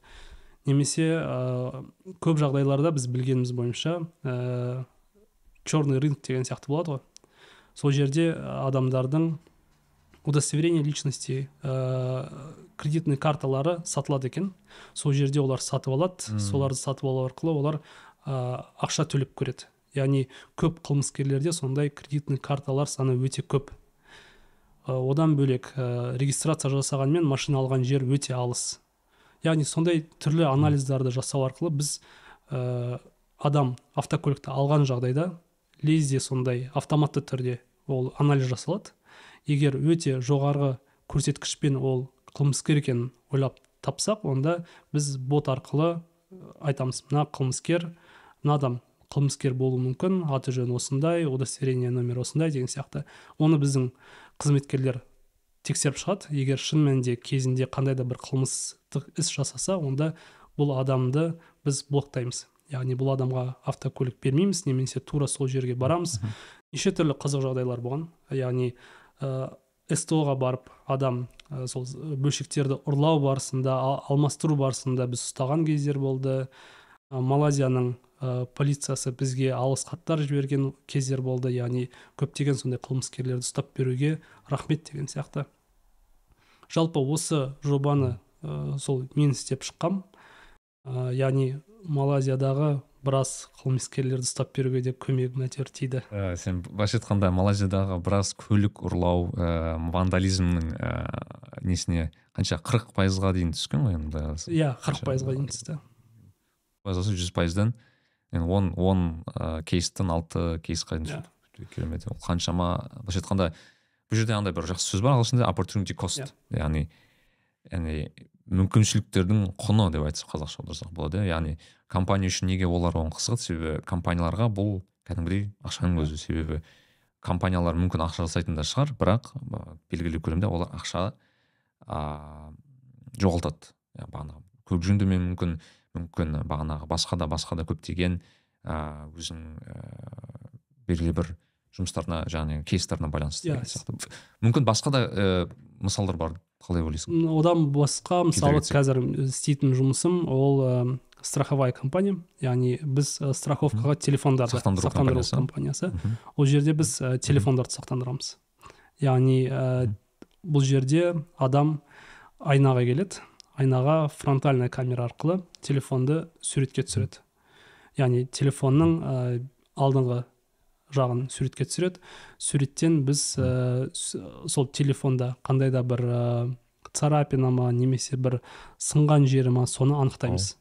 Немесе ә, көп жағдайларда біз білгеніміз бойынша ә, черный рынок деген сияқты болады ғой. Сол жерде адамдардың удостоверение личности ә, кредитный карталары сатылады екен. Сол жерде олар сатып алады. Соларды сатып алу арқылы олар ә, ақша төлеп көреді. Яғни көп қылмыскерлерде сондай кредитный карталар саны өте көп. Ә, одан бөлек ә, регистрация жасағанмен машина алған жер өте алыс. Яғни сондай түрлі анализдарды жасау арқылы біз ә, адам автокөлікті алған жағдайда лезде сондай автоматты түрде ол анализ жасалады. Егер өте жоғарғы көрсеткішпен ол қылмыскер екенін ойлап тапсақ онда біз бот арқылы айтамыз мына қылмыскер мына адам қылмыскер болуы мүмкін аты жөні осындай удостоверение номер осындай деген сияқты. Оны біздің қызметкерлер тексеріп шығады. Егер шын мәнінде кезінде қандай да бір қылмыстық іс жасаса онда бұл адамды біз блоктаймыз. Яғни бұл адамға автокөлік бермейміз немесе тура сол жерге барамыз. Неше түрлі қызық жағдайлар болған. Яғни ә, сто ға барып адам ә, сол бөлшектерді ұрлау барысында алмастыру барысында біз ұстаған кездер болды. Ә, малайзияның ә, полициясы бізге алғыс хаттар жіберген кездер болды. Яғни көптеген сондай қылмыскерлерді ұстап беруге рахмет деген сияқты. Жалпы осы жобаны ә, сол мен істеп шыққам. Ә, яғни малайзиядағы біраз қылмыскерлерді ұстап беруге де көмегім әйтеуір тиді ә, сен былайша айтқанда малайзиядағы біраз көлік ұрлау ә, вандализмнің ә, несіне қанша қырық пайызға дейін түскен ғой енді иә қырық пайызға дейін түсті жүз пайыздан он он ә, кейстен алты кейсқа дейін. Иә. керемет ол қаншама былайша айтқанда бұл жерде андай бір жақсы сөз бар ағылшында opportunity cost. Иә. яғни яғни мүмкіншіліктердің құны деп айтсақ қазақша аударсақ болады иә. Яғни компания үшін неге олар оған қызығады? Себебі компанияларға бұл кәдімгідей ақшаның өзі. Себебі компаниялар мүмкін ақша жасайтын да шығар бірақ белгілі көлемде олар ақша ә, жоғалтады. Бағанағы көк жүндімен мүмкін мүмкін бағанағы басқа да басқа да көптеген ә, өзің ә, белгілі бір жұмыстарына яғни кейстарына байланысты yeah. сияқты. Мүмкін басқа да ә, мысалдар бар қалай ойлайсың? Одан басқа мысалы қазір істейтін жұмысым ол ә, страховая компания. Яғни біз ә, страховкаға телефондарды сақтандыру, сақтандыру компаниясы. ол жерде біз ә, телефондарды сақтандырамыз. Яғни ә, бұл жерде адам айнаға келеді. Айнаға фронтальная камера арқылы телефонды суретке түсіреді. Яғни телефонның ә, алдыңғы жағын суретке түсіреді. Суреттен біз ә, сол телефонда қандай да бір ә, царапина ма немесе бір сынған жері ма соны анықтаймыз.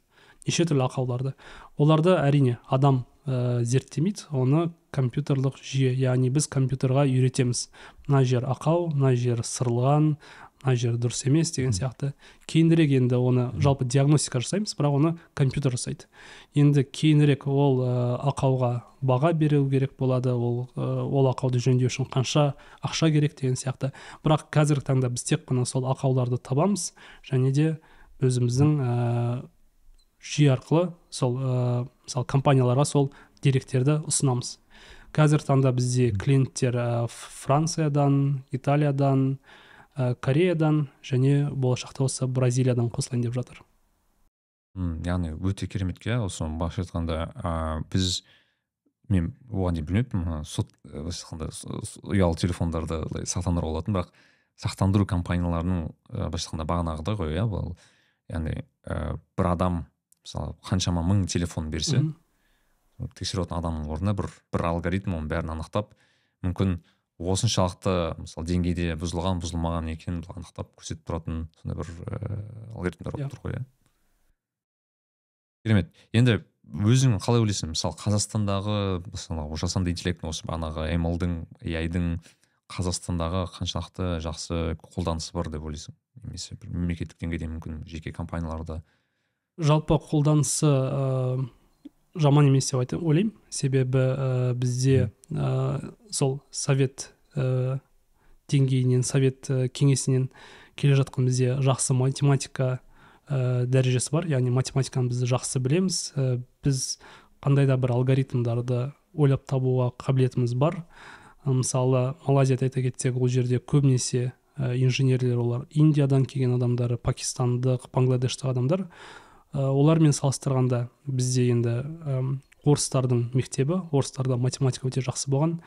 Неше түрлі ақауларды. Оларды әрине адам ә, зерттемейді оны компьютерлық жүйе яғни біз компьютерға үйретеміз. Мына жер ақау мына жер сырылған мына жері дұрыс емес деген сияқты. Кейінірек енді оны жалпы диагностика жасаймыз бірақ оны компьютер жасайды. Енді кейінірек ол ә, ақауға баға беру керек болады ол ә, ол ақауды жөндеу үшін қанша ақша керек деген сияқты. Бірақ қазіргі таңда біз тек қана сол ақауларды табамыз және де өзіміздің ә, жүйе арқылы сол ә, мысалы компанияларға сол деректерді ұсынамыз. Қазіргі таңда бізде клиенттер ә, франциядан италиядан ә, кореядан және болашақта осы бразилиядан қосылайын деп жатыр. М яғни өте керемет иә осы былайша айтқанда ә, біз мен оған дейін білмеппін сот былайша айтқанда ұялы телефондарды сақтандыруға болатын бірақ сақтандыру компанияларының былайша айтқанда бағанағыдай ғой иә бұл яғни ә, бір адам мысалы қаншама мың телефон берсе тексеретін адамның орнына бір бір алгоритм оның бәрін анықтап мүмкін осыншалықты мысалы деңгейде бұзылған бұзылмаған екенін анықтап көрсетіп тұратын сондай бір ііі алгоритмдер болып иә. тұр ғой иә. Керемет. Енді өзің қалай ойлайсың? Мысалы қазақстандағы мысалы жасанды интеллекттің осы бағанағы млдың дің қазақстандағы қаншалықты жақсы қолданысы бар деп ойлайсың? Немесе бір мемлекеттік деңгейде мүмкін жеке компанияларда? Жалпы қолданысы ә, жаман емес деп ойлаймын. Себебі ә, бізде ә, сол совет ә, деңгейінен совет кеңесінен келе жатқан бізде жақсы математика ә, дәрежесі бар. Яғни математиканы біз жақсы білеміз. Ә, біз қандай да бір алгоритмдарды ойлап табуға қабілетіміз бар. Мысалы малайзияда айта кетсек ол жерде көбінесе ә, инженерлер олар индиядан келген адамдар пакистандық бангладештік адамдар. ә, олармен салыстырғанда бізде енді ә, орыстардың мектебі орыстарда математика өте жақсы болған.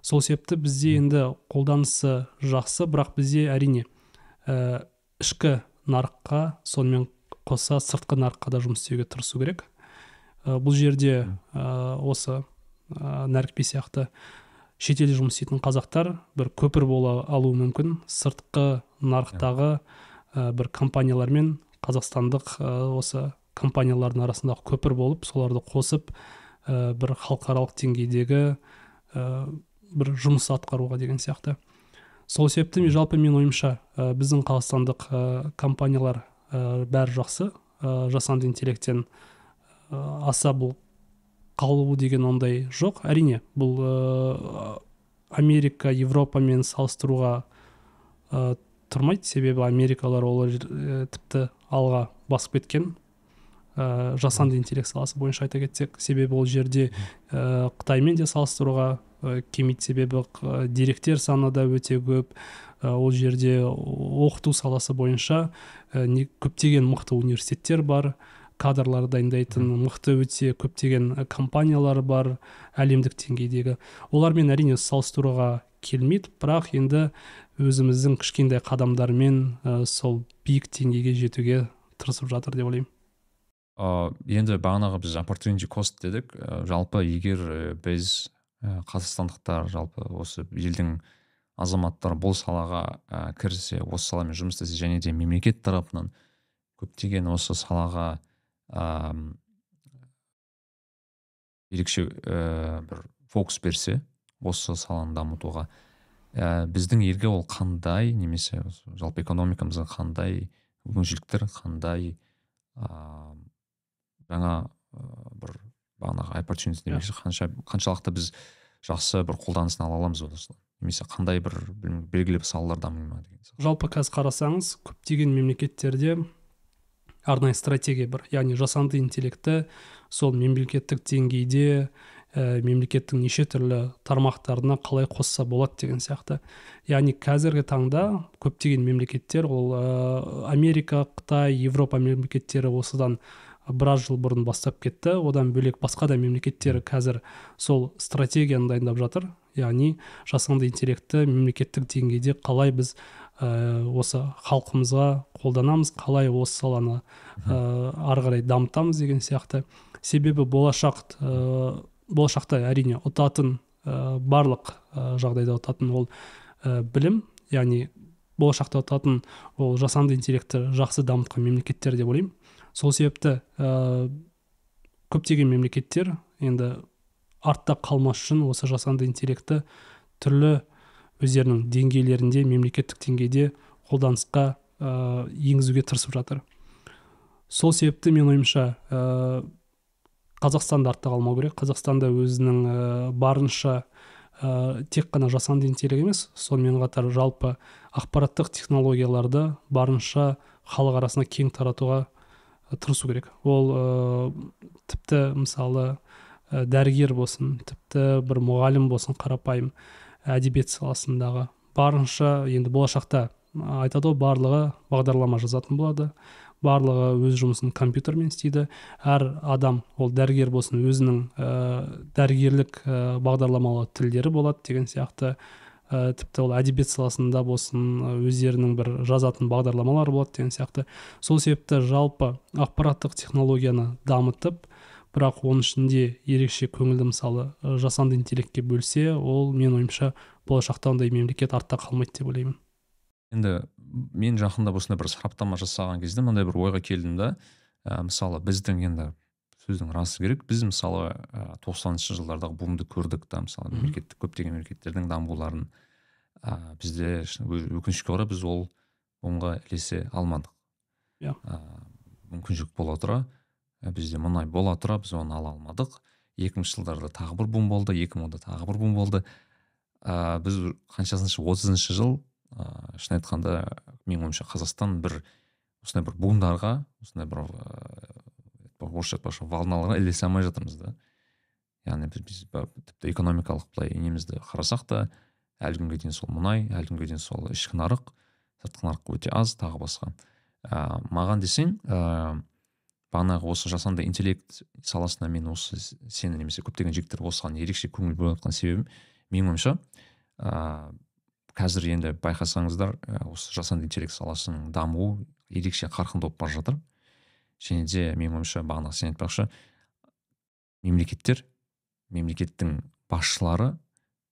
Сол себепті бізде енді қолданысы жақсы бірақ бізде әрине ә, ішкі нарыққа сонымен қоса сыртқы нарыққа да жұмыс істеуге тырысу керек. Ә, бұл жерде ә, осы ә, нәрікби сияқты шетелде жұмыс істейтін қазақтар бір көпір бола алуы мүмкін. Сыртқы нарықтағы ә, бір компаниялармен қазақстандық ә, осы компаниялардың арасындағы көпір болып соларды қосып ә, бір халықаралық деңгейдегі ә, бір жұмыс атқаруға деген сияқты. Сол себепті мен жалпы мен ойымша ә, біздің қазақстандық ә, компаниялар ә, бәрі жақсы. Ә, жасанды интеллекттен ә, аса бұл қалу деген ондай жоқ. Әрине бұл ә, америка европамен салыстыруға ә, тұрмайды. Себебі америкалар олар ә, тіпті алға басып кеткен ә, жасанды интеллект саласы бойынша айта кетсек. Себебі ол жерде ә, қытаймен де салыстыруға ә, келмейді себебі деректер саны да өте көп. Э, ол жерде оқыту саласы бойынша ә, көптеген мықты университеттер бар. Кадрлар дайындайтын мықты өте көптеген э, компаниялар бар әлемдік деңгейдегі. Олармен әрине салыстыруға келмейді. Бірақ енді өзіміздің кішкентай қадамдармен ә, сол биік деңгейге жетуге тырысып жатыр деп ойлаймын. Ә, енді бағанағы біз opportunity cost дедік. Ә, жалпы егер біз қазақстандықтар жалпы осы елдің азаматтар бұл салаға ә, кірісе осы саламен жұмыс істесе және де мемлекет тарапынан көптеген осы салаға ә, ерекше ә, бір фокус берсе осы саланы дамытуға. Ә, біздің елге ол қандай немесе жалпы экономикамызға қандай мүмкіншіліктер қандай ә, жаңа ә, бір бағанағы opportunity демекші қанша қаншалықты біз жақсы бір қолданысын ала аламыз осыдан. Немесе қандай бір белгілі бір салалар дами ма деген жалпы қазір қарасаңыз көптеген мемлекеттерде арнайы стратегия бар. Яғни жасанды интеллектті сол мемлекеттік деңгейде ә, мемлекеттің неше түрлі тармақтарына қалай қосса болады деген сияқты. Яғни қазіргі таңда көптеген мемлекеттер ол ә, америка қытай европа мемлекеттері осыдан біраз жыл бұрын бастап кетті. Одан бөлек басқа да мемлекеттер қазір сол стратегияны дайындап жатыр. Яғни жасанды интеллектті мемлекеттік деңгейде қалай біз ә, осы халқымызға қолданамыз қалай осы саланы ә, ары қарай дамытамыз деген сияқты. Себебі болашақ болашақта әрине ұтатын ә, барлық ә, жағдайда ұтатын ол ә, білім. Яғни болашақта ұтатын ол жасанды интеллектті жақсы дамытқан мемлекеттер деп ойлаймын. Сол себепті ә, көптеген мемлекеттер енді артта қалмас үшін осы жасанды интеллектті түрлі өздерінің деңгейлерінде мемлекеттік деңгейде қолданысқа ә, енгізуге тырысып жатыр. Сол себепті мен ойымша қазақстанды артта қалмау керек. Қазақстанда өзінің ә, барынша ә, тек қана жасанды интеллект емес сонымен қатар жалпы ақпараттық технологияларды барынша халық арасына кең таратуға тырысу керек. Ол ә, тіпті мысалы ә, дәрігер болсын тіпті бір мұғалім болсын қарапайым әдебиет саласындағы барынша енді болашақта айтады ғой барлығы бағдарлама жазатын болады. Барлығы өз жұмысын компьютермен істейді. Әр адам ол дәрігер болсын өзінің ә, дәрігерлік ә, бағдарламалы тілдері болады деген сияқты. Ә, тіпті ол әдебиет саласында болсын өздерінің бір жазатын бағдарламалары болады деген сияқты. Сол себепті жалпы ақпараттық технологияны дамытып бірақ оның ішінде ерекше көңілді мысалы жасанды интеллектке бөлсе ол менің ойымша болашақта ондай мемлекет артта қалмайды деп ойлаймын. Енді мен жақында осындай бір сараптама жасаған кезде мынандай бір ойға келдім да ә, мысалы біздің енді сөздің расы керек біз мысалы тоқсаныншы ә, жылдардағы бумды көрдік та мысалы мемлекеттік көптеген мемлекеттердің дамуларын ә, бізде өкінішке орай біз ол бумға ілесе алмадық. Иә. Yeah. мүмкіншілік бола тұра бізде мұнай бола тұра біз оны ала алмадық. Екі мыңыншы жылдарда тағы бір бум болды екі мыңда тағы бір бум болды. Ә, біз қаншасыншы отызыншы жыл ыыы шын айтқанда менің ойымша қазақстан бір осындай бір бумдарға осындай бір орысша айтпақшы волналарға ілесе алмай жатырмыз да. Яғни біз тіпті экономикалық былай немізді қарасақ та әлі күнге дейін сол мұнай әлі күнге дейін сол ішкі нарық сыртқы нарық өте аз тағы басқа. Ә, маған десең ә, бағанағы осы жасанды интеллект саласына мен осы сені немесе көптеген жігіттер осыған ерекше көңіл бөліп жатқан себебім менің ойымша ә, қазір енді байқасаңыздар осы жасанды интеллект саласының дамуы ерекше қарқынды болып бара жатыр. Және де менің ойымша бағана сен айтпақшы мемлекеттер мемлекеттің басшылары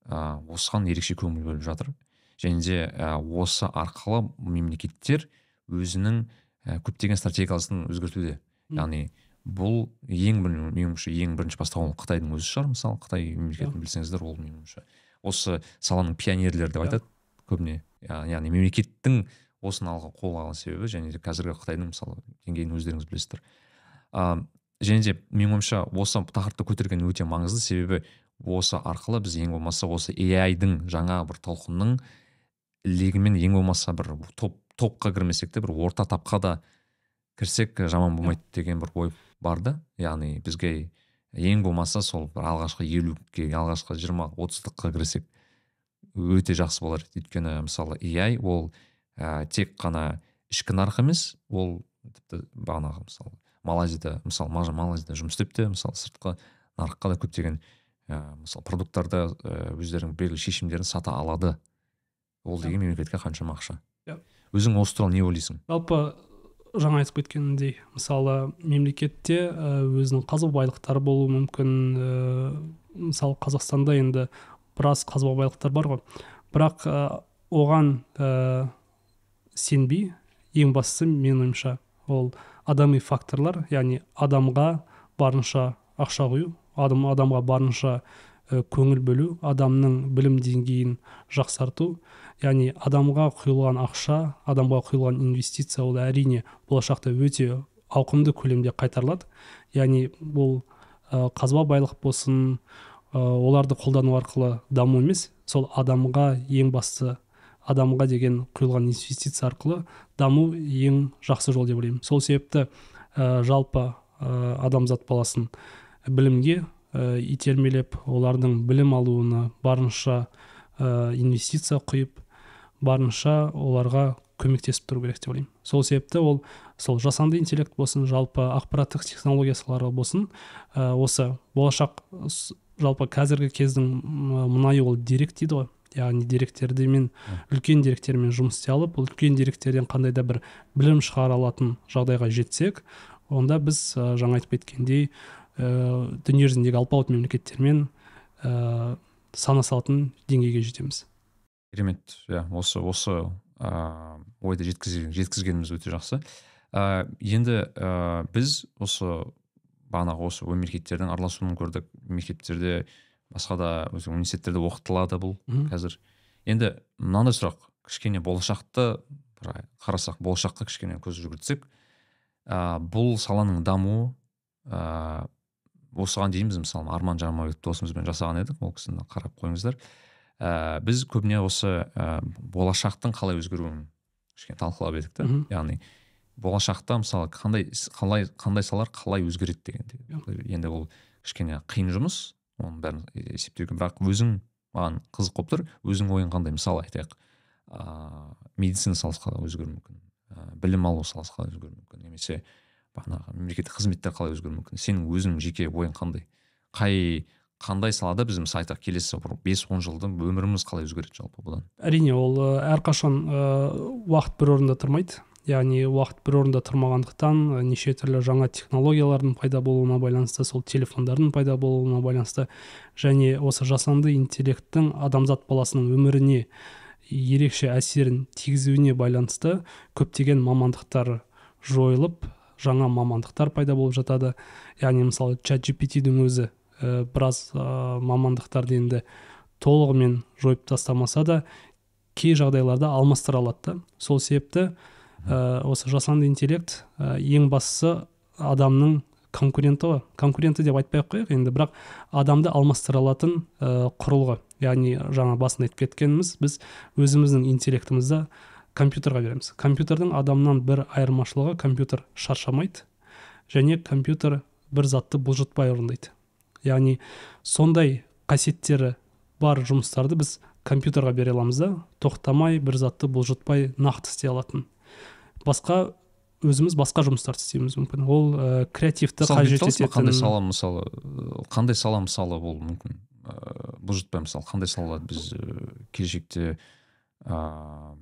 ә, осыған ерекше көңіл бөліп жатыр. Және де ә, осы арқылы мемлекеттер өзінің ә, көптеген стратегиясын өзгертуде. Яғни бұл ең бір менің ойымша ең бірінші бастаған ол қытайдың өзі шығар. Мысалы қытай мемлекетін білсеңіздер ол менің ойымша осы саланың пионерлері деп айтады. Көбіне яғни мемлекеттің осыны алға қолға алған себебі және де қазіргі қытайдың мысалы деңгейін өздеріңіз білесіздер. Ә, және де менің ойымша осы тақырыпты көтерген өте маңызды себебі осы арқылы біз ең болмаса осы AI-дың жаңа бір толқынның легімен ең болмаса бір топ топқа кірмесек те бір орта тапқа да кірсек жаман болмайды деген бір ой бар да. Яғни бізге ең болмаса сол бір алғашқы елуге алғашқы жиырма отыздыққа кірсек. Өте жақсы болар. Өйткені мысалы AI ол ә, тек қана ішкі нарық емес ол тіпті бағанағы мысалы малайзияда мысалы малайзияда жұмыс істеп те мысалы сыртқы нарыққа да көптеген ә, мысалы продукттарды өздерінің белгілі шешімдерін сата алады. Ол деген мемлекетке қаншама ақша. Иә өзің осы туралы не ойлайсың? Жалпы жаңа айтып кеткенімдей мысалы мемлекетте өзінің қазба байлықтары болуы мүмкін ә, мысалы қазақстанда енді біраз қазба байлықтар бар ғой. Бірақ ә, оған сенбей ең бастысы менің ойымша ол адами факторлар яғни адамға барынша ақша құю адам, адамға барынша ә, көңіл бөлу адамның білім деңгейін жақсарту яғни адамға құйылған ақша адамға құйылған инвестиция ол әрине болашақта өте ауқымды көлемде қайтарылады. Яғни бұл ә, қазба байлық болсын ә, оларды қолдану арқылы даму емес сол адамға ең басты адамға деген құйылған инвестиция арқылы даму ең жақсы жол деп ойлаймын. Сол себепті ә, жалпы ә, адамзат баласын білімге ә, итермелеп олардың білім алуына барынша ә, инвестиция құйып барынша оларға көмектесіп тұру керек деп ойлаймын. Сол себепті ол сол жасанды интеллект болсын жалпы ақпараттық технология салалары болсын ә, осы болашақ жалпы қазіргі кездің мұнайы ол дерек дейді ғой. Яғни деректердімен үлкен деректермен жұмыс істей алып үлкен деректерден қандай да бір білім шығара алатын жағдайға жетсек онда біз ә, жаңа айтып кеткендей ә, дүниежүзіндегі алпауыт мемлекеттермен ә, санаса деңгейге жетеміз. Керемет. Иә осы осы ә, ойды жеткізгеніміз өте жақсы. Ә, енді ә, біз осы бағанағы осы мемлекеттердің араласуын көрдік. Мектептерде басқа да университеттерде оқытылады бұл қазір. Енді мынандай сұрақ кішкене болашақты бір қарасақ болашаққа кішкене көз жүгіртсек ә, бұл саланың дамуы ә, осыған дейін біз мысалы арман жармабек досымызбен жасаған едік ол кісіні қарап қойыңыздар. Ә, біз көбіне осы ә, болашақтың қалай өзгеруін кішкене талқылап едік та яғни болашақта мысалы қандай қалай қандай салалар қалай өзгереді дегенде енді ол кішкене қиын жұмыс. Оның бәрін есептеуге бірақ өзің маған қызық болып тұр. Өзің ойың қандай мысалы айтайық ыыы медицина саласы қалай өзгеруі мүмкін ә, білім алу саласы қалай өзгеруі мүмкін немесе бағанағы мемлекеттік қызметтер қалай өзгеруі мүмкін. Сенің өзіңнің жеке ойың қандай? Қай қандай салада біз мысалы айтайық келесі бір бес он жылда өміріміз қалай өзгереді жалпы бұдан? Әрине ол әрқашан ә, уақыт бір орында тұрмайды. Яғни уақыт бір орында тұрмағандықтан неше түрлі жаңа технологиялардың пайда болуына байланысты сол телефондардың пайда болуына байланысты және осы жасанды интеллекттің адамзат баласының өміріне ерекше әсерін тигізуіне байланысты көптеген мамандықтар жойылып жаңа мамандықтар пайда болып жатады. Яғни мысалы чат gpt-дің өзі ә, біраз ә, мамандықтарды енді толығымен жойып тастамаса да кей жағдайларда алмастыра алады да. Сол себепті ә, осы жасанды интеллект ә, ең бастысы адамның конкуренті ғой. Конкуренті деп айтпай ақ қояйық енді бірақ адамды алмастыра алатын ә, құрылғы яғни жаңа басында айтып кеткеніміз біз өзіміздің интеллектімізді компьютерға береміз. Компьютердің адамнан бір айырмашылығы компьютер шаршамайды және компьютер бір затты бұлжытпай орындайды. Яғни сондай қасиеттері бар жұмыстарды біз компьютерға бере аламыз да тоқтамай бір затты бұлжытпай нақты істей алатын. Басқа өзіміз басқа жұмыстарды істеуіміз мүмкін. Ол ә, креативті қажет ететін қандай сала мысалы қандай сала мысалы болуы мүмкін? Ыыы бұлжытпай мысалы қандай салаларды біз келешекте ыыы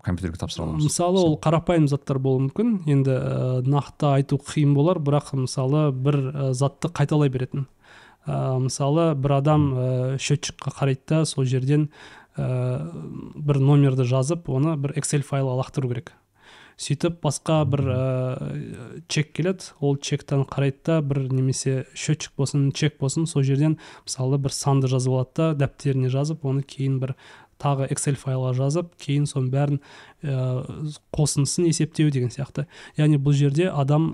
компьютерге тапсыра аламыз? Мысалы ол қарапайым заттар болуы мүмкін. Енді ә, нақты айту қиын болар бірақ мысалы бір ә, затты қайталай беретін. Ә, мысалы бір адам ә, счетчикқа қарайды да сол жерден ә, бір номерді жазып оны бір excel файлға лақтыру керек. Сөйтіп басқа бір ә, чек келеді. Ол чектен қарайды да бір немесе счетчик болсын чек болсын сол жерден мысалы бір санды жазып алады да дәптеріне жазып оны кейін бір тағы excel файлға жазып кейін соның бәрін ә, қосындысын есептеу деген сияқты. Яғни бұл жерде адам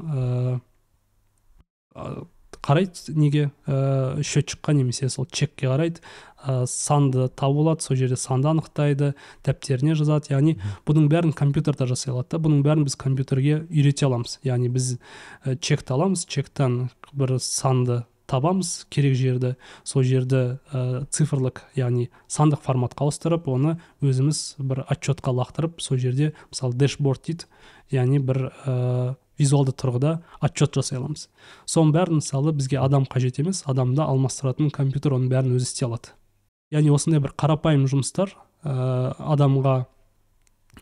қарайды неге ә, счетчикқа немесе сол чекке қарайды. Ә, санды тауып алады сол жерде санды анықтайды дәптеріне жазады. Яғни бұның бәрін компьютерда жасай алады да бұның бәрін біз компьютерге үйрете аламыз. Яғни біз ә, чекті аламыз чектен бір санды табамыз керек жерді. Сол жерді ә, цифрлық яғни сандық форматқа ауыстырып оны өзіміз бір отчетқа лақтырып сол жерде мысалы дэшборд дейді. Яғни бір визуалды тұрғыда отчет жасай аламыз соның бәрін мысалы бізге адам қажет емес адамды алмастыратын компьютер оның бәрін өзі істей алады. Яғни осындай бір қарапайым жұмыстар ә, адамға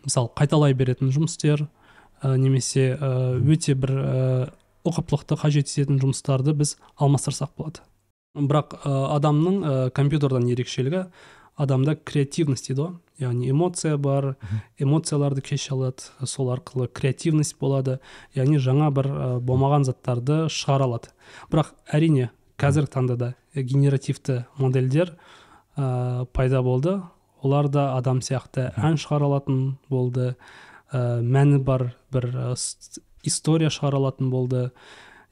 мысалы қайталай беретін жұмыстер ә, немесе ә, өте бір ә, ұқыптылықты қажет ететін жұмыстарды біз алмастырсақ болады. Бірақ ә, адамның ә, компьютердан ерекшелігі адамда креативность дейді ғой яғни эмоция бар эмоцияларды кеше алады сол арқылы креативность болады яғни жаңа бір ә, болмаған заттарды шығара алады. Бірақ әрине қазіргі таңда да генеративті модельдер ә, пайда болды. Олар да адам сияқты ән шығара алатын болды ә, мәні бар бір ә, история шығара алатын болды.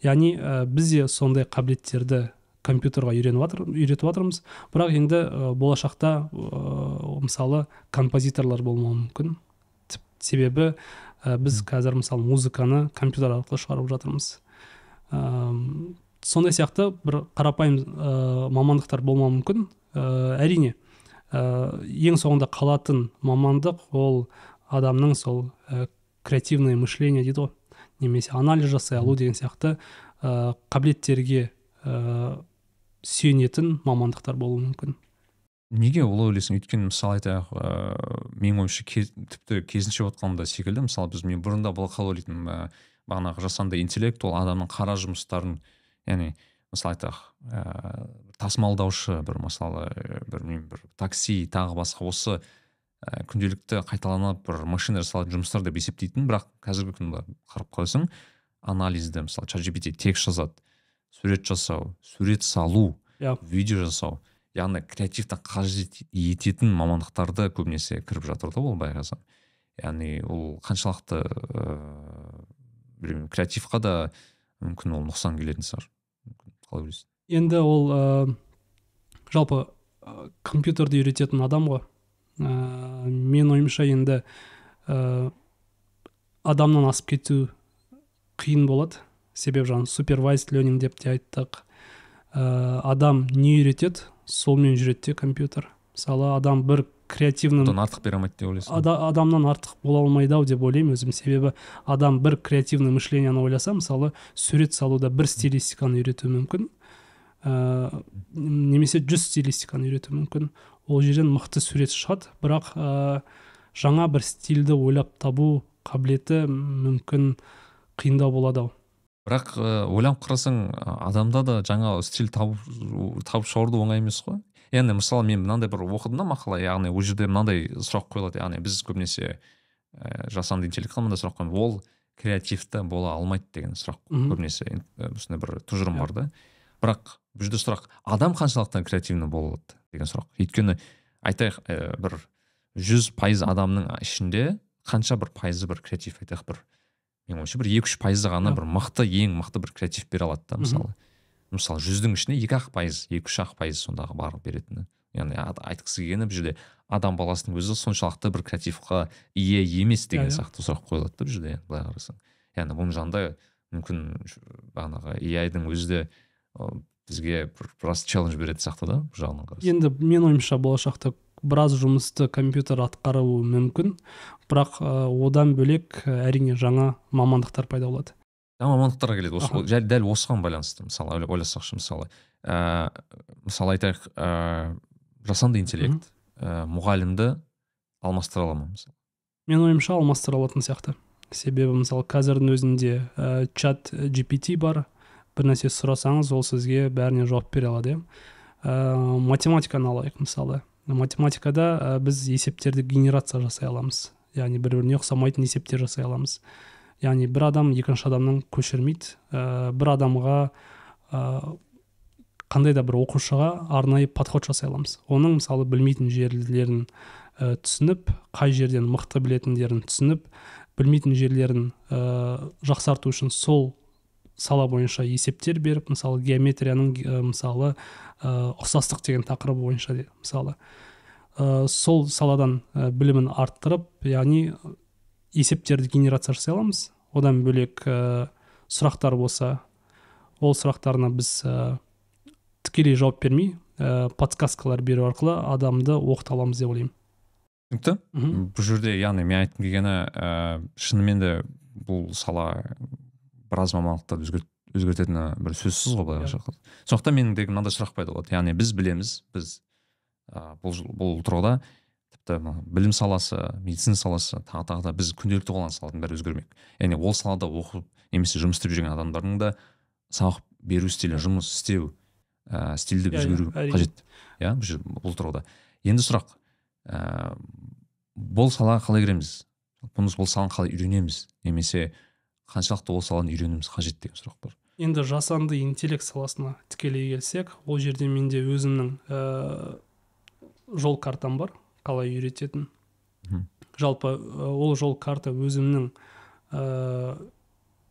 Яғни ә, біз де сондай қабілеттерді компьютерға үйреніп жатыр үйретіп жатырмыз бірақ енді ә, болашақта ә, мысалы композиторлар болмауы мүмкін. Себебі ә, біз қазір мысалы музыканы компьютер арқылы шығарып жатырмыз. Ә, сондай сияқты бір қарапайым ә, мамандықтар болмауы мүмкін. Ә, әрине ә, ең соңында қалатын мамандық ол адамның сол ә, креативное мышление дейді ғой. Немесе анализ жасай алу деген сияқты ә, қабілеттерге сүйенетін мамандықтар болуы мүмкін. Неге олай ойлайсың? Өйткені мысалы айтайық ыыы менің ойымша тіпті керісінше отқанда секілді мысалы біз мен бұрында қалай ойлайтынмын ә, бағанағы жасанды интеллект ол адамның қара жұмыстарын яғни мысалы айтайық ә, тасымалдаушы бір мысалы бір мен бір такси тағы басқа осы ә, күнделікті қайталанып бір машина жасалатын жұмыстар деп есептейтін бірақ қазіргі күнде қарап қарасаң анализді мысалы чат текст жазады. Сурет жасау сурет салу yeah. Иә. видео жасау яғни креативті қажет ететін мамандықтарды көбінесе кіріп жатыр да ол байғазы яғни ол қаншалықты ыыы білмеймін креативқа да мүмкін ол нұқсан келетін шығар қалай ойлайсың енді ол ә, жалпы ә, компьютерді үйрететін адам ғой ә, мен ойымша енді ә, адамнан асып кету қиын болады себебі жаңағы супервайзд ленинг деп те айттық. Ә, адам не үйретеді солмен жүреді де компьютер. Мысалы адам бір креативный одан артық бере алмайды деп ойлайсың? Ада, адамнан артық бола алмайды ау деп ойлаймын өзім. Себебі адам бір креативный мышлениені ойласа мысалы сурет салуда бір стилистиканы үйретуі мүмкін. Ә, немесе жүз стилистиканы үйретуі мүмкін. Ол жерден мықты сурет шығады. Бірақ ә, жаңа бір стильді ойлап табу қабілеті мүмкін қиындау болады ау. Бірақ ә, ойланып қарасаң адамда да жаңа стиль тауып тауып шығару оңай емес қой. Яғни мысалы мен мынандай бір оқыдым да мақала яғни ол жерде мынандай сұрақ қойылады. Яғни біз көбінесе ә, жасанды интеллектқа мындай сұрақ қоямыз ол креативті бола алмайды деген сұрақ көбінесе осындай бір тұжырым бар да. Бірақ бұл жерде сұрақ адам қаншалықты креативный бола алады деген сұрақ. Өйткені айтайық ә, бір жүз пайыз адамның ішінде қанша бір пайызы бір креатив айтайық бір менің ойымша бір екі үш пайызы ғана бір мықты ең мықты бір креатив бере алады да мысалы. Мысалы жүздің ішінде екі ақ пайыз екі үш ақ пайыз сондағы бар беретіні. Яғни айтқысы келгені бұл жерде адам баласының өзі соншалықты бір креативқа ие емес деген сияқты сұрақ қойылады да бұл жерде былай қарасаң. Яғни бұның жанында мүмкін бағанағы дің өзі де бізге біраз челлендж беретін сияқты да бұл жағынан қарасаң. Енді менің ойымша болашақта біраз жұмысты компьютер атқаруы мүмкін. Бірақ одан бөлек әрине жаңа мамандықтар пайда болады. Жаңа мамандықтарға келеді осы. Дәл осыған байланысты мысалы ойласақшы мысалы ә, мысалы айтайық ә, жасанды интеллект ә, мұғалімді алмастыра ала ма мысалы? Менің ойымша алмастыра алатын сияқты. Себебі мысалы қазірдің өзінде ә, чат gpt бар. Бір нәрсе сұрасаңыз ол сізге бәріне жауап бере алады иә. Ә, математиканы алайық мысалы. Математикада ә, біз есептерді генерация жасай аламыз. Яғни бір біріне ұқсамайтын есептер жасай аламыз. Яғни бір адам екінші адамнан көшірмейді. Ә, бір адамға ә, қандай да бір оқушыға арнайы подход жасай аламыз. Оның мысалы білмейтін жерлерін ә, түсініп қай жерден мықты білетіндерін түсініп білмейтін жерлерін ә, жақсарту үшін сол сала бойынша есептер беріп мысалы геометрияның ә, мысалы ә, ұқсастық деген тақырыбы бойынша де, мысалы ә, сол саладан ә, білімін арттырып яғни есептерді генерация жасай аламыз. Одан бөлек ә, сұрақтар болса ол сұрақтарына біз ә, тікелей жауап бермей ә, подсказкалар беру арқылы адамды оқыта аламыз деп ойлаймын. Түсінікті. Бұл жерде яғни мен айтқым келгені ә, шынымен де бұл сала біраз мамандықтарды өзгерт, өзгертетіні бір сөзсіз ғой былайша. Иә. сондықтан менің мынандай сұрақ пайда болады. Яғни біз білеміз біз ә, бұл бұл тұрғыда тіпті білім саласы медицина саласы тағы тағы да біз күнделікті қолданатын салалардың бәрі өзгермек. Яғни ол салада оқып немесе жұмыс істеп жүрген адамдардың да сабақ беру стилі жұмыс істеу ә, стильді yeah, иә, өзгеру қажет. Иә бұл тұрғыда. Енді сұрақ ә, бұл салаға қалай кіреміз? Бұл саланы қалай үйренеміз? Немесе қаншалықты ол саланы үйренуіміз қажет деген сұрақ бар. Енді жасанды интеллект саласына тікелей келсек ол жерде менде өзімнің ә, жол картам бар қалай үйрететін жалпы ол жол карта өзімнің ә,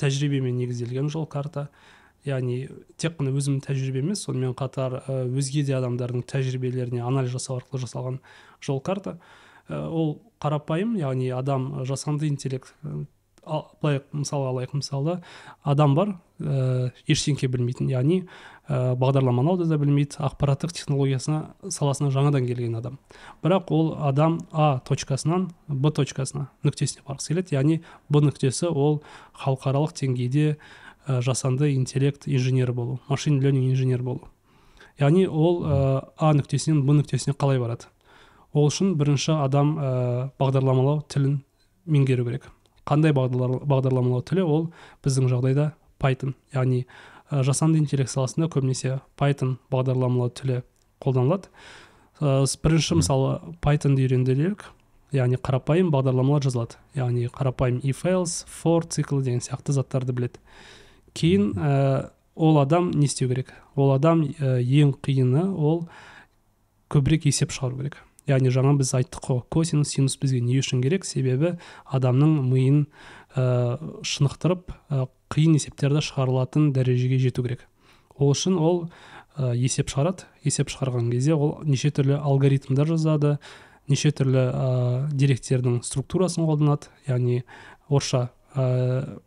тәжірибеме негізделген жол карта. Яғни тек қана өзімнің тәжірибем емес сонымен қатар өзге де адамдардың тәжірибелеріне анализ жасау арқылы жасалған жол карта. Ол қарапайым яғни адам жасанды интеллект былай мысал алайық мысалы адам бар ә, ештеңке білмейтін яғни ә, бағдарламалауды да білмейді ақпараттық технологиясына саласына жаңадан келген адам. Бірақ ол адам а точкасынан б точкасына нүктесіне барғысы келеді. Яғни б нүктесі ол халықаралық деңгейде ә, жасанды интеллект инженері болу машин ленинг инженер болу. Яғни ол ә, а нүктесінен б нүктесіне қалай барады? Ол үшін бірінші адам ә, бағдарламалау тілін меңгеру керек. Қандай бағдарламалау тілі ол біздің жағдайда python. Яғни ә, жасанды интеллект саласында көбінесе python бағдарламалау тілі қолданылады. Ә, бірінші мысалы pythonды үйренді делік яғни қарапайым бағдарламалар жазылады. Яғни қарапайым if else for циклы деген сияқты заттарды біледі. Кейін ә, ол адам не істеу керек? Ол адам ә, ең қиыны ол көбірек есеп шығару керек. Яғни жаңа біз айттық қой косинус синус бізге не үшін керек? себебі адамның миын ә, шынықтырып ә, қиын есептерді шығарылатын дәрежеге жету керек. Ол үшін ол ә, есеп шығарады. Есеп шығарған кезде ол неше түрлі алгоритмдар жазады неше түрлі ә, деректердің структурасын қолданады. Яғни орысша ә,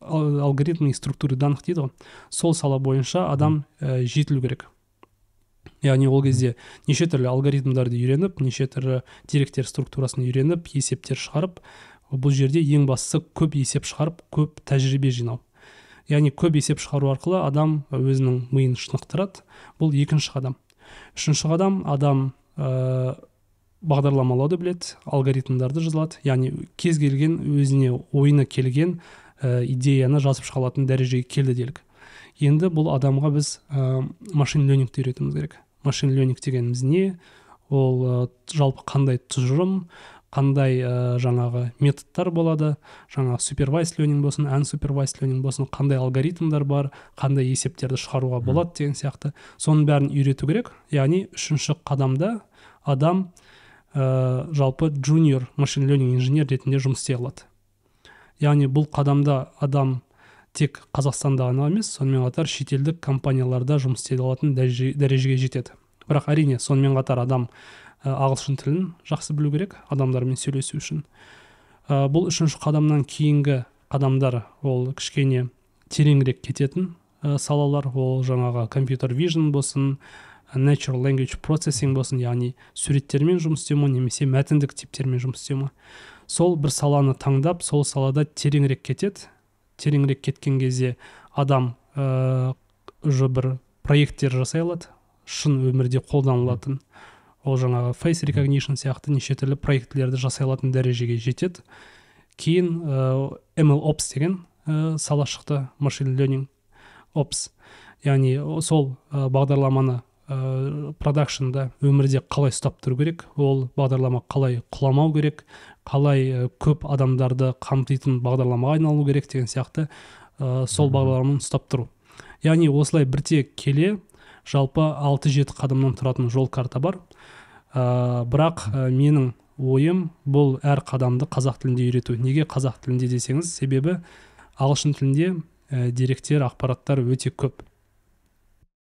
алгоритмный структуры данных дейді ғой. Сол сала бойынша адам ә, жетілу керек. Яғни ол кезде неше түрлі алгоритмдарды үйреніп неше түрлі деректер структурасын үйреніп есептер шығарып бұл жерде ең бастысы көп есеп шығарып көп тәжірибе жинау. Яғни көп есеп шығару арқылы адам өзінің миын шынықтырады. Бұл екінші қадам. Үшінші қадам адам ә, бағдарламалауды біледі алгоритмдарды жазылады. Яғни кез келген өзіне ойына келген ә, идеяны жазып шыға алатын дәрежеге келді делік. Енді бұл адамға біз ә, машин ленингті үйретуіміз керек. Машин ленинг дегеніміз не? Ол ә, жалпы қандай тұжырым қандай ә, жаңағы методтар болады жаңағы супервайз ленинг болсын супервайз ленинг болсын қандай алгоритмдар бар қандай есептерді шығаруға болады деген сияқты. Соның бәрін үйрету керек. Яғни үшінші қадамда адам ә, жалпы джуниор машин ленинг инженер ретінде жұмыс істей алады. Яғни бұл қадамда адам тек қазақстанда ғана емес сонымен қатар шетелдік компанияларда жұмыс істей алатын дәрежеге жетеді. Бірақ әрине сонымен қатар адам ағылшын тілін жақсы білу керек адамдармен сөйлесу үшін. Бұл үшінші қадамнан кейінгі қадамдар ол кішкене тереңірек кететін салалар. Ол жаңағы компьютер вижн болсын natural language processing болсын яғни суреттермен жұмыс істеу ма немесе мәтіндік типтермен жұмыс істеу ма. Сол бір саланы таңдап сол салада тереңірек кетеді. Тереңірек кеткен кезде адам ә, уже бір проекттер жасай алады шын өмірде қолданылатын. Ол жаңағы face recognition сияқты неше түрлі проектілерді жасай алатын дәрежеге жетеді. Кейін ә, ml ops деген ә, сала шықты машин learning ops. Яғни сол ә, бағдарламаны ә, продакшнда өмірде қалай ұстап тұру керек ол бағдарлама қалай құламау керек қалай көп адамдарды қамтитын бағдарламаға айналу керек деген сияқты ә, сол бағдарламаны ұстап тұру. Яғни осылай бірте келе жалпы алты жеті қадамнан тұратын жол карта бар. Ә, бірақ ә, менің ойым бұл әр қадамды қазақ тілінде үйрету. Неге қазақ тілінде десеңіз себебі ағылшын тілінде ә, деректер ақпараттар өте көп.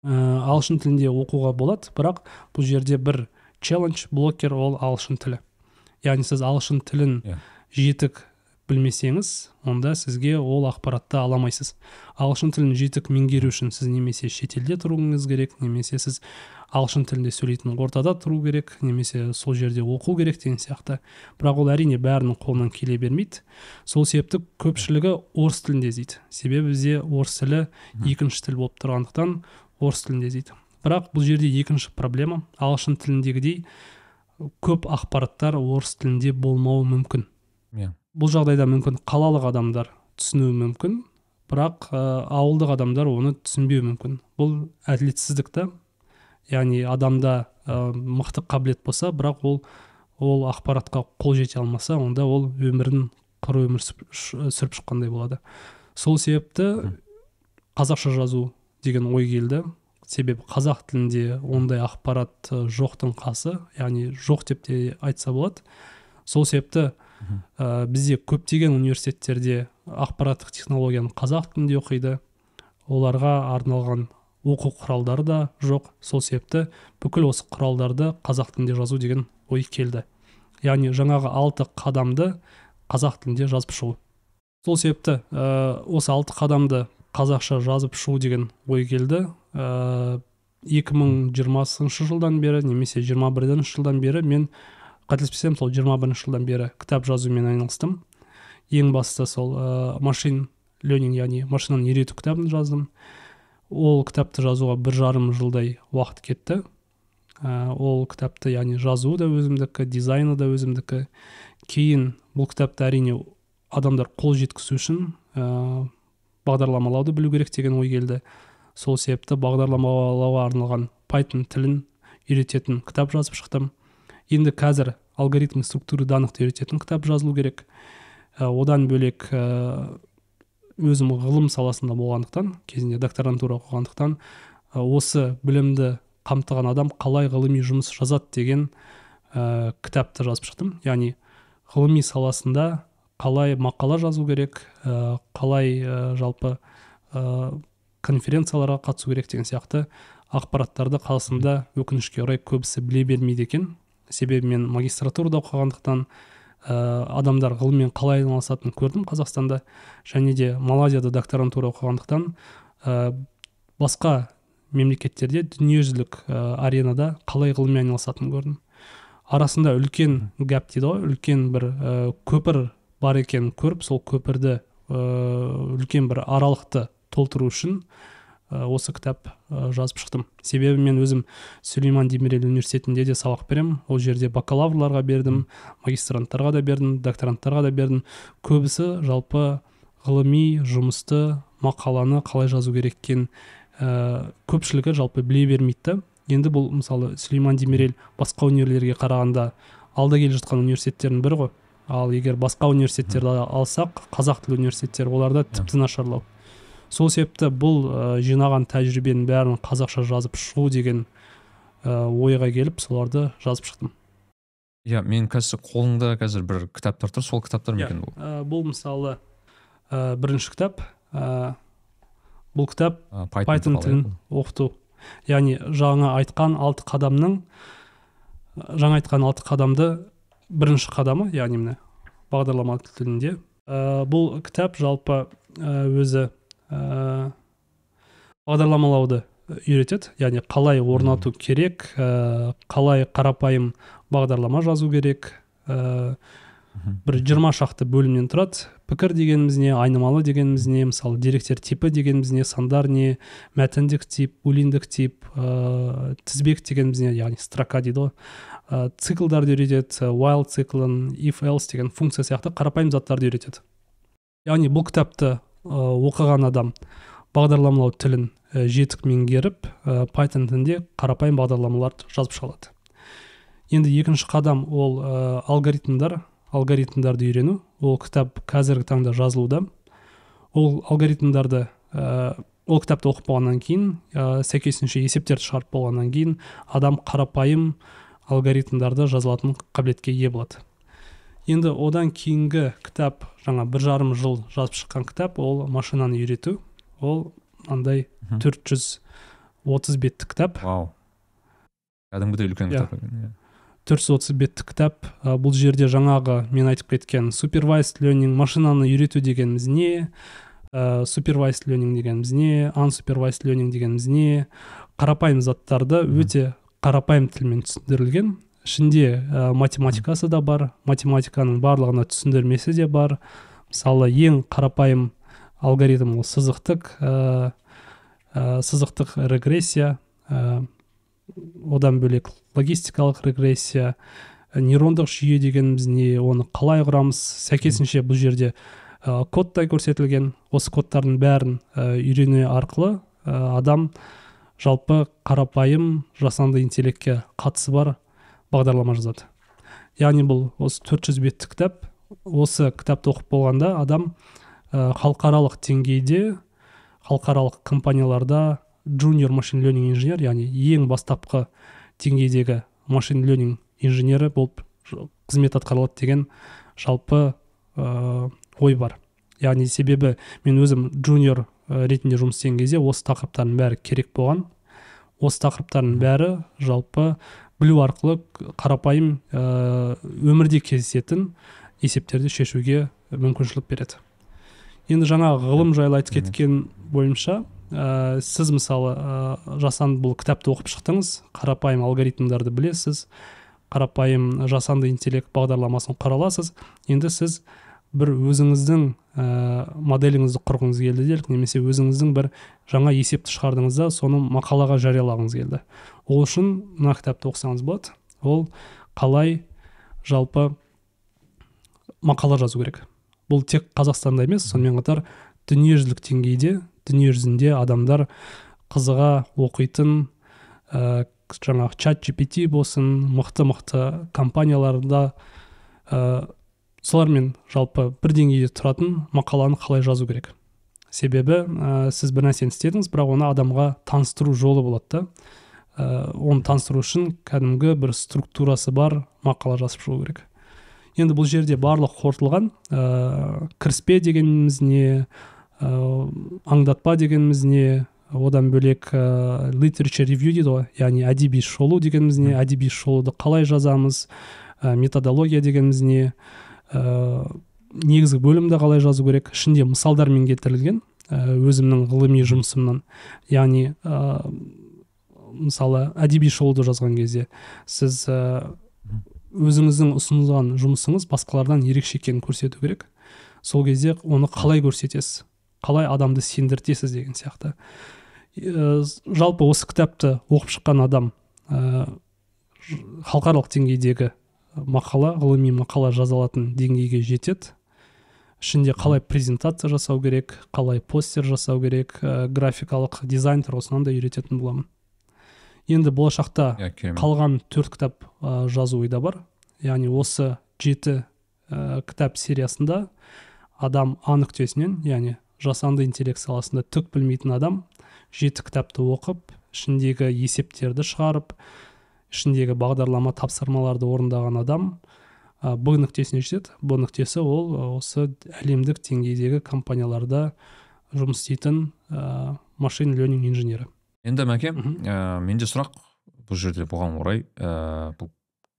Ә, ағылшын тілінде оқуға болады бірақ бұл жерде бір челлендж блокер ол ағылшын тілі. Яғни сіз ағылшын тілін yeah. Иә. жетік білмесеңіз онда сізге ол ақпаратты ала алмайсыз ағылшын тілін жетік меңгеру үшін сіз немесе шетелде тұруыңыз керек немесе сіз ағылшын тілінде сөйлейтін ортада тұру керек немесе сол жерде оқу керек деген сияқты. Бірақ ол әрине бәрінің қолынан келе бермейді. Сол себепті көпшілігі орыс тілінде іздейді. Себебі бізде орыс тілі екінші тіл болып тұрғандықтан орыс тілінде дейді бірақ бұл жерде екінші проблема. Ағылшын тіліндегідей көп ақпараттар орыс тілінде болмауы мүмкін. Иә. Yeah. бұл жағдайда мүмкін қалалық адамдар түсінуі мүмкін бірақ ә, ауылдық адамдар оны түсінбеуі мүмкін. Бұл әділетсіздік та яғни адамда ә, мықты қабілет болса бірақ ол ол ақпаратқа қол жете алмаса онда ол өмірін құр өмір сүріп шыққандай болады. Сол себепті қазақша жазу деген ой келді. Себебі қазақ тілінде ондай ақпарат жоқтың қасы яғни жоқ деп те айтса болады. Сол себепті ә, бізде көптеген университеттерде ақпараттық технологияны қазақ тілінде оқиды. Оларға арналған оқу құралдары да жоқ. Сол себепті бүкіл осы құралдарды қазақ тілінде жазу деген ой келді. Яғни жаңағы алты қадамды қазақ тілінде жазып шығу. Сол себепті ә, осы алты қадамды қазақша жазып шығу деген ой келді. Ә, 2020 жылдан бері немесе 21 жылдан бері мен қателеспесем сол 21 жылдан бері кітап жазумен айналыстым. Ең бастысы сол ә, машин ленинг яғни машинаны үйрету кітабын жаздым. Ол кітапты жазуға бір жарым жылдай уақыт кетті. Ә, ол кітапты яғни жазуы да өзімдікі дизайны да өзімдікі. Кейін бұл кітапты әрине адамдар қол жеткізу үшін ә, бағдарламалауды білу керек деген ой келді. Сол себепті бағдарламалауға арналған python тілін үйрететін кітап жазып шықтым. Енді қазір алгоритм структура данныхты үйрететін кітап жазылу керек. Ә, одан бөлек ә, өзім ғылым саласында болғандықтан кезінде докторантура оқығандықтан ә, осы білімді қамтыған адам қалай ғылыми жұмыс жазады деген ә, кітапты жазып шықтым. Яғни ғылыми саласында қалай мақала жазу керек ә, қалай ә, жалпы конференцияларға қатысу керек деген сияқты ақпараттарды қазақстанда өкінішке орай көбісі біле бермейді екен. Себебі мен магистратурада оқығандықтан ә, адамдар ғылыммен қалай айналысатынын көрдім қазақстанда. Және де малайзияда докторантура оқығандықтан ә, басқа мемлекеттерде дүниежүзілік ә, аренада қалай ғылыммен айналысатынын көрдім. Арасында үлкен гәп дейді ғой үлкен бір ә, көпір бар екенін көріп сол көпірді ә, үлкен бір аралықты толтыру үшін осы кітап жазып шықтым. Себебі мен өзім сүлейман демирел университетінде де сабақ беремін. Ол жерде бакалаврларға бердім магистранттарға да бердім докторанттарға да бердім. Көбісі жалпы ғылыми жұмысты мақаланы қалай жазу керек екенін ә, көпшілігі жалпы біле бермейді. Енді бұл мысалы сүлейман демирел басқа университеттерге қарағанда алда келе жатқан университеттердің бірі ғой. Ал егер басқа университеттерді алсақ қазақ тілі университеттері оларда тіпті нашарлау. Сол себепті бұл ә, жинаған тәжірибенің бәрін қазақша жазып шығу деген ә, ойға келіп соларды жазып шықтым. Иә мен қазір қолыңда қазір бір кітаптар тұр сол кітаптар ма екен бұл бұл мысалы ә, бірінші кітап ә, бұл кітап Python тілін оқыту. Яғни жаңа айтқан алты қадамның жаңа айтқан алты қадамды бірінші қадамы яғни міне бағдарлама тілінде. Ә, бұл кітап жалпы ә, өзі ә, бағдарламалауды үйретеді. Яғни қалай орнату керек ә, қалай қарапайым бағдарлама жазу керек ә, бір жиырма шақты бөлімнен тұрады. Пікір дегеніміз не айнымалы дегеніміз не мысалы деректер типі дегеніміз не сандар не мәтіндік тип булиндік тип ә, тізбек дегеніміз не яғни строка дейді ғой. Ә, циклдарды үйретеді while циклын if else деген функция сияқты қарапайым заттарды үйретеді. Яғни бұл кітапты оқыған адам. Бағдарламалау тілін жетік меңгеріп ә, python тілінде қарапайым бағдарламаларды жазып шыға енді екінші қадам ол ә, алгоритмдар алгоритмдарды үйрену. Ол кітап қазіргі таңда жазылуда. Ол алгоритмдарды ә, ол кітапты оқып болғаннан кейін ә, сәйкесінше есептерді шығарып болғаннан кейін адам қарапайым алгоритмдарды жазылатын қабілетке ие болады. Енді одан кейінгі кітап жаңа бір жарым жыл жазып шыққан кітап ол машинаны үйрету ол мынандай төрт жүз отыз беттік кітап. Вау. Кәдімгідей үлкен кітап иә. Төрт жүз отыз беттік кітап. Ә, бұл жерде жаңағы мен айтып кеткен супервайз learning машинаны үйрету дегеніміз не? Ә, супервайз learning дегеніміз не? Unsupervised learning дегеніміз не? Қарапайым заттарды өте қарапайым тілмен түсіндірілген. Ішінде ә, математикасы да бар математиканың барлығына түсіндірмесі де бар. Мысалы ең қарапайым алгоритм ол сызықтық ә, ә, сызықтық регрессия ә, одан бөлек логистикалық регрессия нейрондық жүйе дегеніміз не оны қалай құрамыз? Сәйкесінше бұл жерде ә, кодтай көрсетілген. Осы кодтардың бәрін ә, арқылы ә, адам жалпы қарапайым жасанды интеллектке қатысы бар. Бағдарлама жазады. Яғни бұл осы 400 беттік кітап осы кітапты оқып болғанда адам ә, халықаралық деңгейде халықаралық компанияларда junior машин learning инженер яғни ең бастапқы деңгейдегі машин learning инженері болып қызмет атқара деген жалпы ә, ой бар. Яғни себебі мен өзім junior ретінде жұмыс істеген кезде осы тақырыптардың бәрі керек болған. Осы тақырыптардың бәрі жалпы білу арқылы қарапайым ә, өмірде кездесетін есептерді шешуге мүмкіншілік береді. Енді жаңа ғылым жайлы айтып кеткен бойынша ә, сіз мысалы ә, жасанды бұл кітапты оқып шықтыңыз қарапайым алгоритмдарды білесіз қарапайым жасанды интеллект бағдарламасын құра аласыз. Енді сіз бір өзіңіздің ә, моделіңізді құрғыңыз келді делік немесе өзіңіздің бір жаңа есепті шығардыңыз да соны мақалаға жариялағыңыз келді. Ол үшін мына кітапты оқысаңыз болады. Ол қалай жалпы мақала жазу керек. Бұл тек қазақстанда емес сонымен қатар дүниежүзілік деңгейде дүниежүзінде адамдар қызыға оқитын ә, жаңағы чат gpt болсын мықты мықты компанияларда ә, солармен жалпы бір деңгейде тұратын мақаланы қалай жазу керек. Себебі ә, сіз бір нәрсені істедіңіз бірақ оны адамға таныстыру жолы болады да. Ә, оны таныстыру үшін кәдімгі бір структурасы бар мақала жазып шығу керек. Енді бұл жерде барлық қорытылған ә, кіріспе дегеніміз не ә, аңдатпа дегеніміз не одан бөлек ә, literature review дейді ғой яғни әдеби шолу дегеніміз не әдеби шолуды қалай жазамыз ә, методология дегеніміз не ә, негізгі бөлімді қалай жазу керек ішінде мысалдармен келтірілген ә, өзімнің ғылыми жұмысымнан. Яғни ә, мысалы әдеби шолуды жазған кезде сіз ә, өзіңіздің ұсынылған жұмысыңыз басқалардан ерекше екенін көрсету керек. Сол кезде оны қалай көрсетесіз? Қалай адамды сендіртесіз деген сияқты. Жалпы осы кітапты оқып шыққан адам ә, халықаралық деңгейдегі мақала ғылыми мақала жаза алатын деңгейге жетеді. Ішінде қалай презентация жасау керек қалай постер жасау керек ә, графикалық дизайн тұрғысынан да үйрететін боламын. Енді болашақта қалған төрт кітап ә, жазу ойда бар. Яғни осы жеті ә, кітап сериясында адам а нүктесінен яғни жасанды интеллект саласында түк білмейтін адам жеті кітапты оқып ішіндегі есептерді шығарып ішіндегі бағдарлама тапсырмаларды орындаған адам ә, б нүктесіне жетеді. Б нүктесі ол осы әлемдік деңгейдегі компанияларда жұмыс істейтін ә, машин ленинг инженері. Енді мәке ә, менде сұрақ бұл жерде бұған орай. Ә, бұл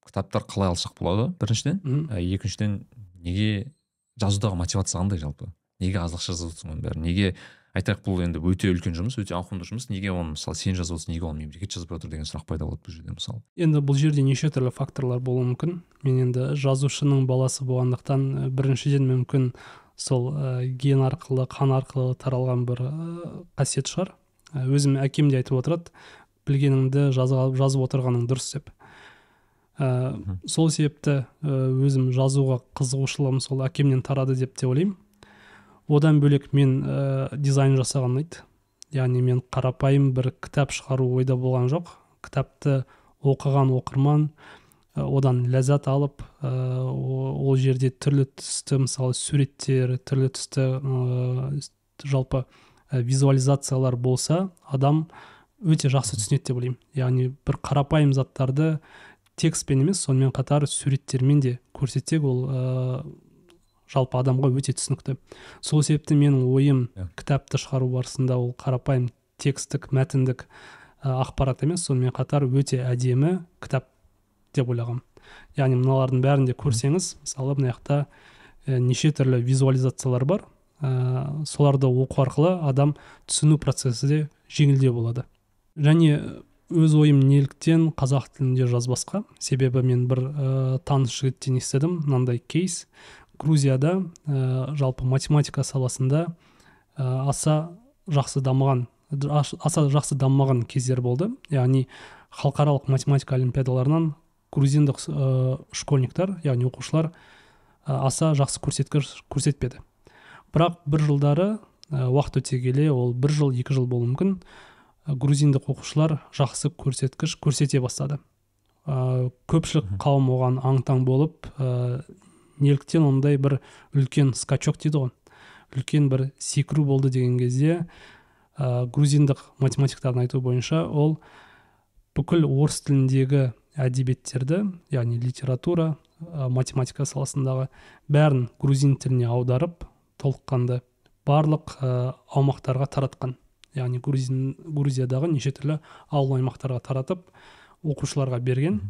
кітаптар қалай алсақ болады? Біріншіден ә, екіншіден неге жазудағы мотивация қандай жалпы? Неге аз ақша жазып отырсың оның бәрін? Неге айтайық бұл енді өте үлкен жұмыс өте ауқымды жұмыс. Неге оны мысалы сен жазып отырсың неге оны мемлекет жазып жатыр деген сұрақ пайда болады бұл жерде мысалы? Енді бұл жерде неше түрлі факторлар болуы мүмкін. Мен енді жазушының баласы болғандықтан біріншіден мүмкін сол ә, ген арқылы қан арқылы таралған бір ә, қасиет шығар. Өзім әкем де айтып отырады білгеніңді жазып отырғаның дұрыс деп. Ә, сол себепті өзім жазуға қызығушылығым сол әкемнен тарады деп те ойлаймын. Одан бөлек мен ә, дизайн жасаған ұнайды яғни мен қарапайым бір кітап шығару ойда болған жоқ. Кітапты оқыған оқырман ә, одан ләззат алып ә, ол жерде түрлі түсті мысалы суреттер түрлі түсті ә, жалпы ә, визуализациялар болса адам өте жақсы түсінеді деп ойлаймын яғни бір қарапайым заттарды текстпен емес сонымен қатар суреттермен де көрсетсек ол жалпы адамға өте түсінікті сол себепті менің ойым. Иә. кітапты шығару барысында ол қарапайым текстік мәтіндік ә, ақпарат емес сонымен қатар өте әдемі кітап деп ойлағанмын яғни мыналардың бәрін де көрсеңіз мысалы мына жақта ә, неше түрлі визуализациялар бар ә, соларды оқу арқылы адам түсіну процесі де жеңілдеу болады. Және өз ойым неліктен қазақ тілінде жазбасқа себебі мен бір ә, таныс жігіттен естідім мынандай кейс. Грузияда ә, жалпы математика саласында ә, аса жақсы дамыған аса жақсы дамымаған кездер болды. Яғни халықаралық математика олимпиадаларынан грузиндық ә, школьниктер яғни оқушылар аса жақсы көрсеткіш көрсетпеді. Бірақ бір жылдары ә, уақыт өте келе ол бір жыл екі жыл болуы мүмкін. Грузиндік оқушылар жақсы көрсеткіш көрсете бастады. Ә, көпшілік қауым оған аң таң болып неліктен ондай бір үлкен скачок дейді ғой. Үлкен бір секіру болды деген кезде ә, грузиндық математиктардың айтуы бойынша ол бүкіл орыс тіліндегі әдебиеттерді яғни литература ә, математика саласындағы бәрін грузин тіліне аударып толыққанды барлық ә, аумақтарға таратқан. Яғни грузин грузиядағы неше түрлі ауыл аймақтарға таратып оқушыларға берген.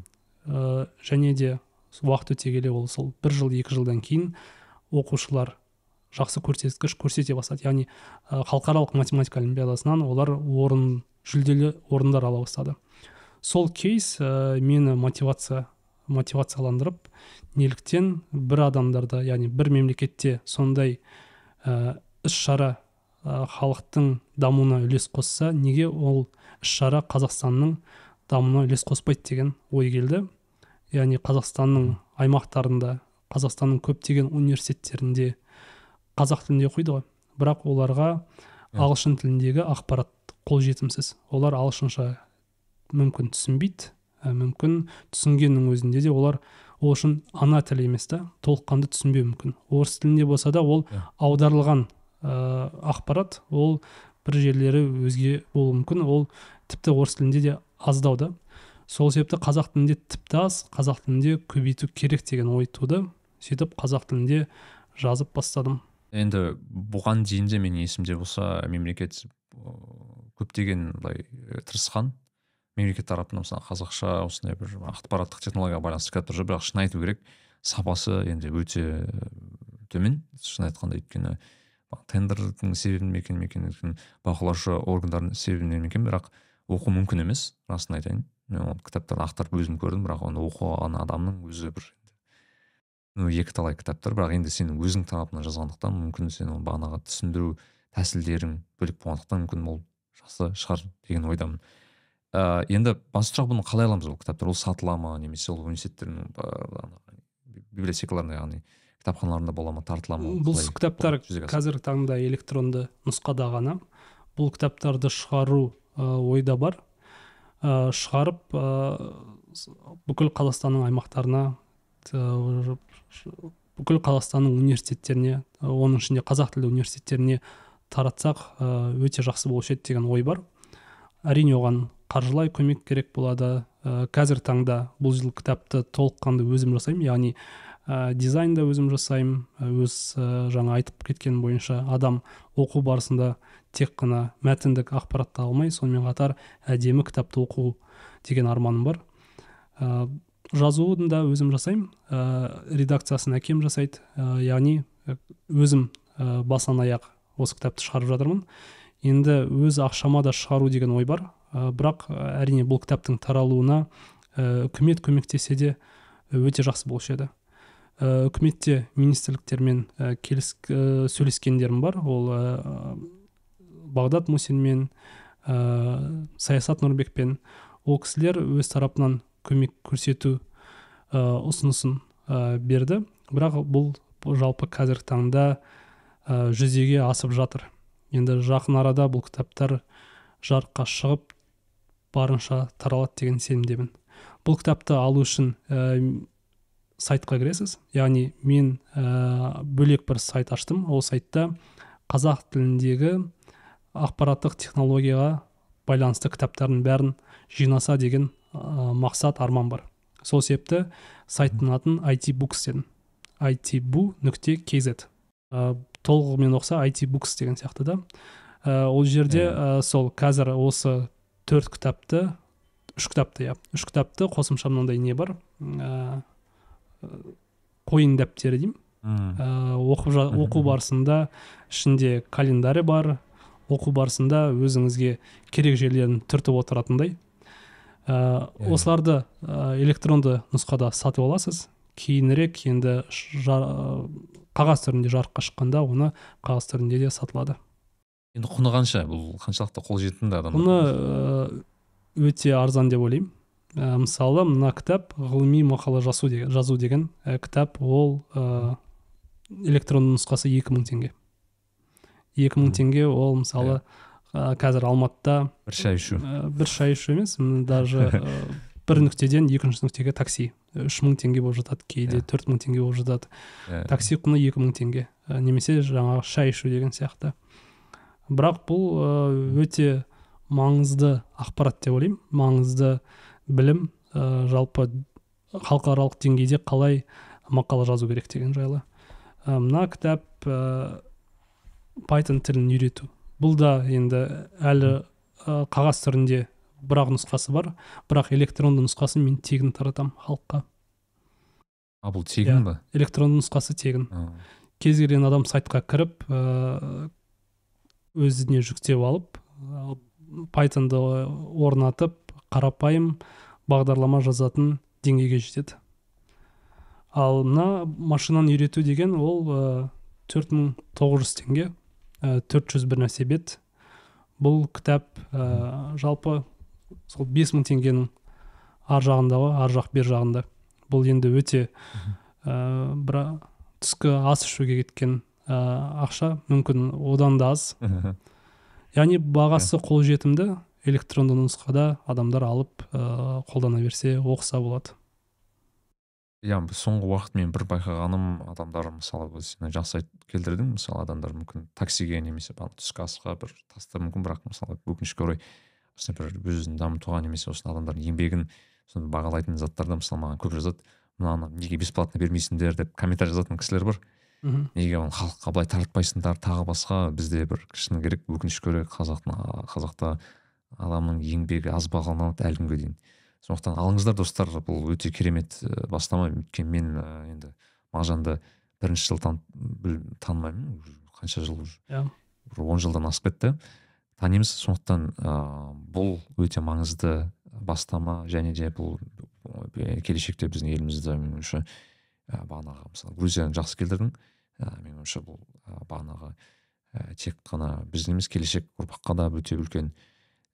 Ә, және де уақыт өте келе ол сол бір жыл екі жылдан кейін оқушылар жақсы көрсеткіш көрсете бастады. Яғни ә, халықаралық математика олимпиадасынан олар орын жүлделі орындар ала бастады. Сол кейс ә, мені мотивация мотивацияландырып неліктен бір адамдарда яғни бір мемлекетте сондай ә, іс шара ә, халықтың дамуына үлес қосса неге ол іс шара қазақстанның дамуына үлес қоспайды деген ой келді. Яғни қазақстанның аймақтарында қазақстанның көптеген университеттерінде қазақ тілінде оқиды ғой. Бірақ оларға ағылшын тіліндегі ақпарат қолжетімсіз. Олар ағылшынша мүмкін түсінбейді. Мүмкін. Түсінгеннің өзінде де олар ол үшін ана тілі емес та толыққанды түсінбеуі мүмкін. Орыс тілінде болса да ол аударылған ә, ақпарат ол бір жерлері өзге болуы мүмкін. Ол тіпті орыс тілінде де аздау да. Сол себепті қазақ тілінде тіпті аз қазақ тілінде көбейту керек деген ой туды сөйтіп қазақ тілінде жазып бастадым. Енді бұған дейін де менің есімде болса мемлекет көптеген былай тырысқан мемлекет тарапынан мысалы қазақша осындай бір ақпараттық технологияға байланысты кітаптар жүр. Бірақ шын айту керек сапасы енді өте төмен. Шын айтқанда өйткені тендердің себебінен ме екен екен бақылаушы органдардың себебінен ме екен. Бірақ оқу мүмкін емес расын айтайын. Мен ол кітаптарды ақтарып өзім көрдім бірақ оны оқыған адамның өзі бір ну екі талай кітаптар. Бірақ енді сенің өзің тарапынан жазғандықтан мүмкін сен оны бағанағы түсіндіру тәсілдерің бөлек болғандықтан мүмкін ол жақсы шығар деген ойдамын. Ә, енді басты сұрақ бұны қалай аламыз ол кітаптар ол сатыла ма? Немесе ол университеттердің библиотекаларында яғни кітапханаларында бола ма тартыла ма? Бұл кітаптар қазіргі таңда электронды нұсқада ғана. Бұл кітаптарды шығару ә, ойда бар. Ә, шығарып ә, бүкіл қазақстанның аймақтарына бүкіл қазақстанның университеттеріне оның ішінде қазақ тілді университеттеріне таратсақ өте жақсы болушы еді деген ой бар. Әрине оған қаржылай көмек керек болады. Ә, қазір таңда бұл жыл кітапты толыққанды өзім жасаймын яғни ә, дизайн да өзім жасаймын. Өз ә, жаңа айтып кеткен бойынша адам оқу барысында тек қана мәтіндік ақпаратты алмай сонымен қатар әдемі кітапты оқу деген арманым бар. Ә, жазуын да өзім жасаймын. Ә, редакциясын әкем жасайды. Ә, яғни өзім ә, басынан аяқ осы кітапты шығарып жатырмын. Енді өз ақшама да шығару деген ой бар. Ә, бірақ әрине бұл кітаптың таралуына ә, үкімет көмектесе де өте жақсы болушы еді. Үкіметте министрліктермен келіс сөйлескендерім бар. Ол бағдат мусинмен ә, саясат нұрбекпен. Ол кісілер өз тарапынан көмек көрсету ә, ұсынысын ә, берді. Бірақ бұл, бұл жалпы қазіргі таңда ә, жүзеге асып жатыр. Енді жақын арада бұл кітаптар жарыққа шығып барынша таралады деген сенімдемін. Бұл кітапты алу үшін ә, сайтқа кіресіз? Яғни мен ә, бөлек бір сайт аштым. Ол сайтта қазақ тіліндегі ақпараттық технологияға байланысты кітаптардың бәрін жинаса деген ә, мақсат арман бар. Сол себепті сайттың атын IT books дедім. Itbu нүкте kz толығымен оқса IT books деген сияқты да. Ә, ол жерде ә, сол қазір осы төрт кітапты үш кітапты иә үш кітапты қосымша мынандай не бар ә, қойын дәптері деймін. Ә, оқып оқу барысында ішінде календарь бар оқу барысында өзіңізге керек жерлерін түртіп отыратындай. Ә, осыларды ә, электронды нұсқада сатып аласыз кейінірек енді қағаз түрінде жарыққа шыққанда оны қағаз түрінде де сатылады. Енді құны қанша? бұл қаншалықты қолжетімді адам құны өте арзан деп ойлаймын. Ә, мысалы мына кітап ғылыми мақала жазу деген, жазу деген ә, кітап ол ә, электронды нұсқасы екі мың теңге. Екі мың теңге ол мысалы ә, қазір алматыда бір шай ішу. ә, бір шай ішу емес даже бір нүктеден екінші нүктеге такси. Үш мың теңге болып жатады кейде иә. төрт мың теңге болып жатады. Иә. такси құны екі мың теңге. Немесе жаңағы шай ішу деген сияқты. Бірақ бұл өте маңызды ақпарат деп ойлаймын. Маңызды білім ә, жалпы халықаралық деңгейде қалай мақала жазу керек деген жайлы. Ә, мына кітап ә, Python тілін үйрету. Бұл да енді әлі ә, қағаз түрінде бір ақ нұсқасы бар. Бірақ электронды нұсқасын мен тегін таратамын халыққа. А бұл тегін ба? электронды нұсқасы тегін. Кез келген адам сайтқа кіріп ә, өзіне жүктеп алып пайтонды орнатып қарапайым бағдарлама жазатын деңгейге жетеді. Ал мына машинаны үйрету деген ол төрт мың тоғыз жүз теңге төрт жүз бір нәрсе бет. Бұл кітап ә, жалпы сол бес мың теңгенің ар жағында ғой ар жақ бер жағында. Бұл енді өте ә, бір түскі ас ішуге кеткен ә, ақша мүмкін одан да аз. Яғни бағасы қолжетімді электронды нұсқада адамдар алып ә, қолдана берсе оқыса болады. Иә соңғы уақыт мен бір байқағаным адамдар мысалы сен жақсы келтірдің мысалы адамдар мүмкін таксиге немесе түскі асқа бір тастар мүмкін бірақ мысалы өкінішке орай осындай бір өзін дамытуға немесе осындай адамдардың еңбегін соны бағалайтын заттарда мысалы маған көп жазады мынаны неге бесплатно бермейсіңдер деп комментарий жазатын кісілер бар. Неге оны халыққа былай таратпайсыңдар тағы басқа бізде бір шыны керек өкінішке орай қазақтың қазақта адамның еңбегі аз бағаланады әлі күнге дейін. Сондықтан алыңыздар достар бұл өте керемет бастама. Өйткені мен енді мағжанды бірінші жыл танымаймын қанша жыл уже? Иә. Бір он жылдан асып кетті. Танимыз. Сондықтан ә, бұл өте маңызды бастама және де бұл келешекте біздің елімізді менің ойымша ә, бағанағы мысалы грузияны жақсы келтірдің ә, менің ойымша бұл ә, бағанағы ә, тек қана біздің емес келешек ұрпаққа да өте үлкен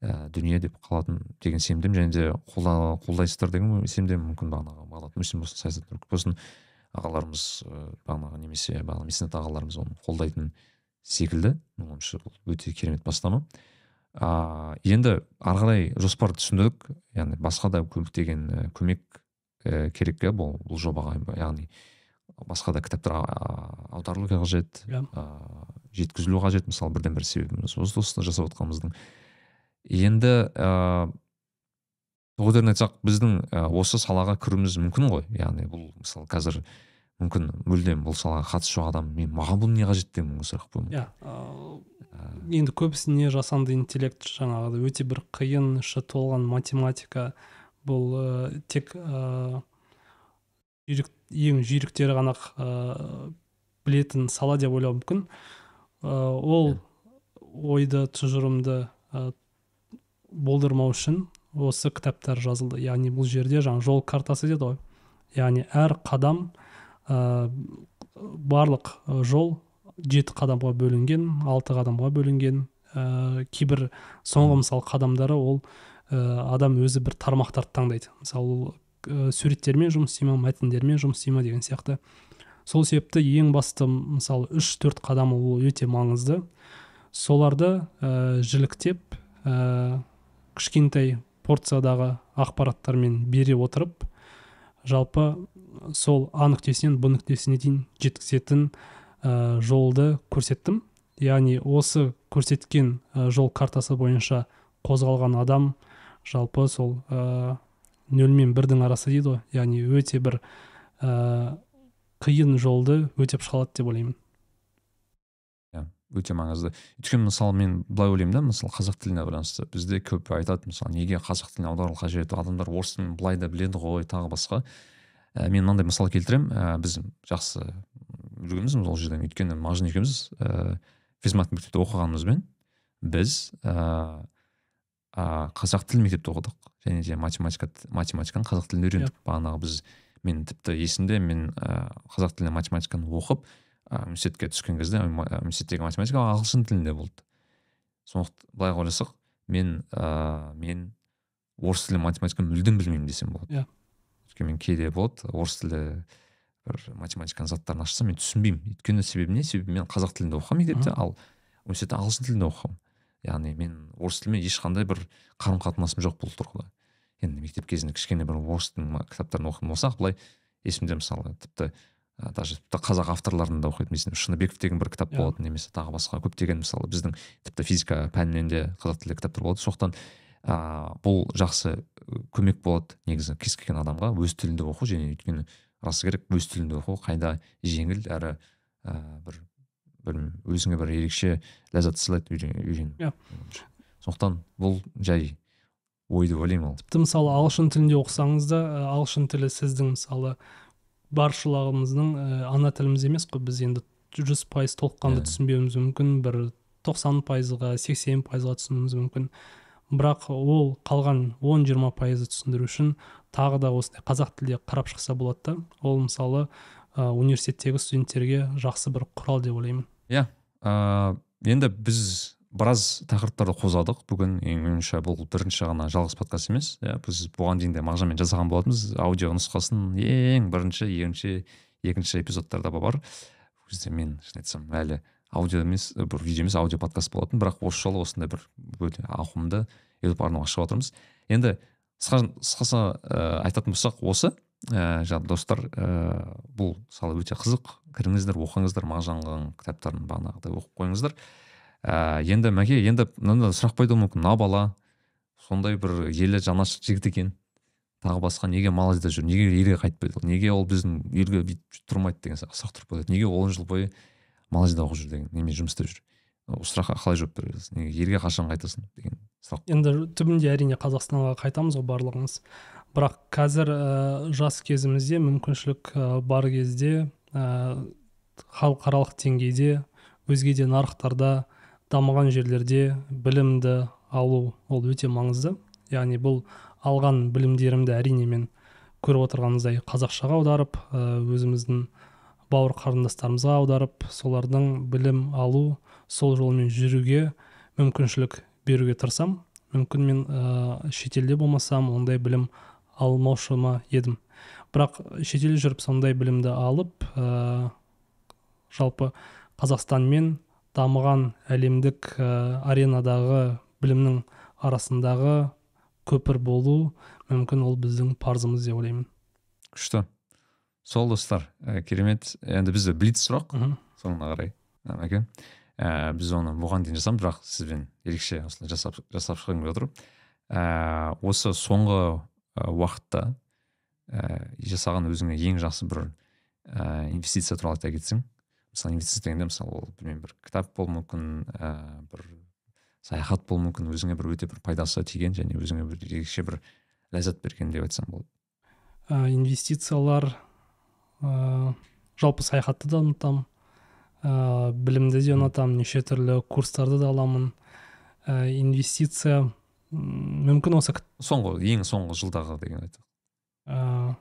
ә, дүние деп қалатын деген сенімдемін және де қолда, қолдайсыздар деген сенімдемін. Мүмкін бағанағы бағдат мусин болсын саясат болсын ағаларымыз ә, бағанағы немесе бағана меснат ағаларымыз оны қолдайтын секілді. Менің ойымша бұл өте керемет бастама. А, енді ары қарай жоспарды түсіндік. Яғни басқа да көптеген көмек ә, керек иә бұл, бұл жобаға яғни басқа да кітаптар аударылу қажет иә. жеткізілу қажет. Мысалы бірден бір себебіміз осы осыны жасап отқанымыздың. Енді ыыы тоғытерін айтсақ біздің осы салаға кіруіміз мүмкін ғой. Яғни бұл мысалы қазір мүмкін мүлдем бұл салаға қатысы жоқ адам мен маған бұл не қажет деген сұрақ қоюы иә енді көбісіне жасанды интеллект жаңағыдай өте бір қиын іші толған математика бұл ә, тек ә, жүйрік, ең жүйріктері ғана ә, білетін сала деп ойлауы мүмкін. Ә, ол ойды тұжырымды ә, болдырмау үшін осы кітаптар жазылды. Яғни бұл жерде жаңа жол картасы деді ғой. Яғни әр қадам ә, барлық жол жеті қадамға бөлінген алты қадамға бөлінген. Ә, кейбір соңғы мысалы қадамдары ол адам өзі бір тармақтарды таңдайды. Мысалы ол ә, суреттермен жұмыс істей ма мәтіндермен жұмыс істей ма деген сияқты. Сол себепті ең басты мысалы үш төрт қадамы ол өте маңызды. Соларды ә, жіліктеп ә, кішкентай порциядағы ақпараттармен бере отырып жалпы сол а нүктесінен б нүктесіне дейін жеткізетін ә, жолды көрсеттім. Яғни осы көрсеткен жол картасы бойынша қозғалған адам жалпы сол ә, нөл мен бірдің арасы дейді ғой. Яғни өте бір ә, қиын жолды өтеп шыға деп ойлаймын. Иә өте маңызды. Өйткені мысалы мен былай ойлаймын да мысалы қазақ тіліне байланысты. Бізде көп айтады мысалы неге қазақ тіліне аудару қажет адамдар орыс тілін былай да біледі ғой тағы басқа. Ә, мен мынандай мысал келтіремін. Ә, біз жақсы жүргенбіз ол жерден. Өйткені мағжан екеуміз ә, физмат мектепте оқығанымызбен біз қазақ тілі мектепте оқыдық. Және де математика математиканы қазақ тілінде үйрендік. Yeah. бағанағы біз мен тіпті есімде мен ә, қазақ тілінде математиканы оқып ә, университетке түскен кезде университеттегі математика ағылшын тілінде болды. Сондықтан былай ойласақ мен ә, мен орыс тілі математиканы мүлдем білмеймін десем болады. Иә. Yeah. өйткені мен кейде болады орыс тілі бір математиканың заттарын ашсам мен түсінбеймін. Өйткені себебі не? Себебі мен қазақ тілінде оқығанмын мектепте ал университетте ағылшын тілінде оқығанмын. Яғни мен орыс тілімен ешқандай бір қарым қатынасым жоқ бұл тұрғыда енді мектеп кезінде кішкене бір орыс тілінің кітаптарын оқыған болсақ былай есімде мысалы тіпті даже тіпті қазақ авторларын да оқитын есімде шыныбеков деген бір кітап иә. болатын немесе тағы басқа көптеген мысалы біздің тіпті физика пәнінен де қазақ тілді кітаптар болады сондықтан ә, бұл жақсы көмек болады негізі кез келген адамға өз тілінде оқу және өйткені расы керек өз тілінде оқу қайда жеңіл әрі ә, бір білмеймін өзіңе бір ерекше ләззат сыйлайды үйрену иә. Сондықтан бұл жай ой деп ойлаймын ол. Тіпті мысалы ағылшын тілінде оқысаңыз да ағылшын тілі сіздің мысалы баршылығымыздың ана тіліміз емес қой. Біз енді жүз пайыз толыққанды yeah. Иә. түсінбеуіміз мүмкін бір тоқсан пайызға сексен пайызға түсінуіміз мүмкін. Бірақ ол қалған он жиырма пайызды түсіндіру үшін тағы да осындай қазақ тілде қарап шықса болады да ол мысалы ә, университеттегі студенттерге жақсы бір құрал деп ойлаймын. Иә ә, енді біз біраз тақырыптарды қозғадық бүгін меніңше бұл бірінші ғана жалғыз подкаст емес иә біз бұған дейін де мағжанмен жасаған болатынбыз. Аудио нұсқасын ең бірінші екінші екінші эпизодтарда бар. Ол кезде мен шын айтсам әлі аудио емес бір видео емес аудио подкаст болатын. Бірақ осы жолы осындай бір өте ауқымды ютуб арнау ашып жатырмыз енді қысқасы ә, айтатын болсақ осы ә, достар ә, бұл мысалы өте қызық. Кіріңіздер оқыңыздар мағжанның кітаптарын бағанағыдай оқып қойыңыздар. Ә, енді мәке енді мынандай сұрақ пайда мүмкін. Мына бала сондай бір елі жанашыр жігіт екен тағы басқа неге малайзияда жүр неге елге қайтпайды неге ол біздің елге бүйтіп тұрмайды деген сияқты сұрақ тұрып неге он жыл бойы малайзияда оқып жүр деген немен жұмыс істеп жүр? Осы сұраққа қалай жауап бересіз? Неге елге қашан қайтасың? деген сұрақ. Енді түбінде әрине қазақстанға қайтамыз ғой барлығымыз. Бірақ қазір ә, жас кезімізде мүмкіншілік ә, бар кезде халықаралық деңгейде өзге де нарықтарда дамыған жерлерде білімді алу ол өте маңызды. Яғни бұл алған білімдерімді әрине мен көріп отырғанымыздай қазақшаға аударып өзіміздің бауыр қарындастарымызға аударып солардың білім алу сол жолмен жүруге мүмкіншілік беруге тырысамын мүмкін мен ә, шетелде болмасам ондай білім алмаушы ма едім. Бірақ шетелде жүріп сондай білімді алып ә, жалпы қазақстан мен дамыған әлемдік ә, аренадағы білімнің арасындағы көпір болу мүмкін ол біздің парызымыз деп ойлаймын. Күшті. Сол достар ә, керемет. Енді бізде блиц сұрақ. Соңына қарай. Мәке ә, біз оны бұған дейін жасамыз бірақ сізбен ерекше осылай жасап жасап шығайын деп отырмын ә, осы соңғы уақытта ә, жасаған өзіңе ең жақсы бір ә, инвестиция туралы айта кетсең. Мысалы инвестиция дегенде мысалы ол білмеймін бір кітап болуы мүмкін ә, бір саяхат болуы мүмкін өзіңе бір өте бір пайдасы тиген және өзіңе бір ерекше бір ләззат берген деп айтсам болады. Ә, инвестициялар ә, жалпы саяхатты да ұнатамын. Ә, білімді де ұнатамын неше түрлі курстарды да аламын. Ә, инвестиция мүмкін осы соңғы ең соңғы жылдағы деген ә,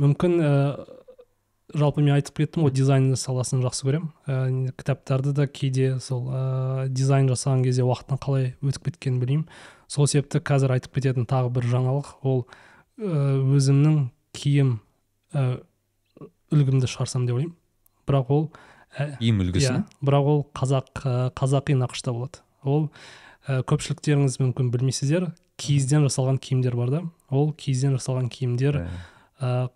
мүмкін ә, жалпы мен айтып кеттім ғой дизайн саласын жақсы көремін. Ә, кітаптарды да кейде сол ә, дизайн жасаған кезде уақыттың қалай өтіп кеткенін білмеймін. Сол себепті қазір айтып кететін тағы бір жаңалық ол өзімнің киім ә, үлгімді шығарсам деп ойлаймын. Бірақ ол киім үлгісі иә бірақ ол қазақ қазақи нақышта болады. Ол ә, көпшіліктеріңіз мүмкін білмейсіздер. Киізден жасалған киімдер бар да. Ол киізден жасалған киімдер ә,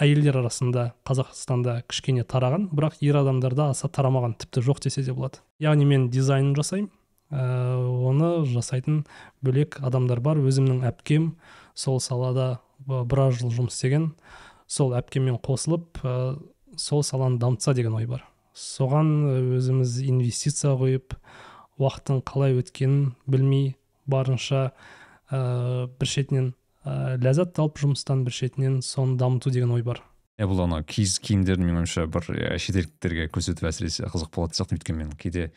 әйелдер арасында қазақстанда кішкене тараған бірақ ер адамдарда аса тарамаған тіпті жоқ десе де болады. Яғни мен дизайнын жасаймын ә, оны жасайтын бөлек адамдар бар. Өзімнің әпкем сол салада біраз жыл жұмыс істеген. Сол әпкеммен қосылып ә, сол саланы дамытса деген ой бар. Соған өзіміз инвестиция қойып уақыттың қалай өткенін білмей барынша ә, бір шетінен ә, ләззат алып жұмыстан бір шетінен соны дамыту деген ой бар. Иә бұл ана киіз киімдерді менің ойымша бір шетелдіктерге көрсету әсіресе қызық болатын сияқты. Өйткені мен кейде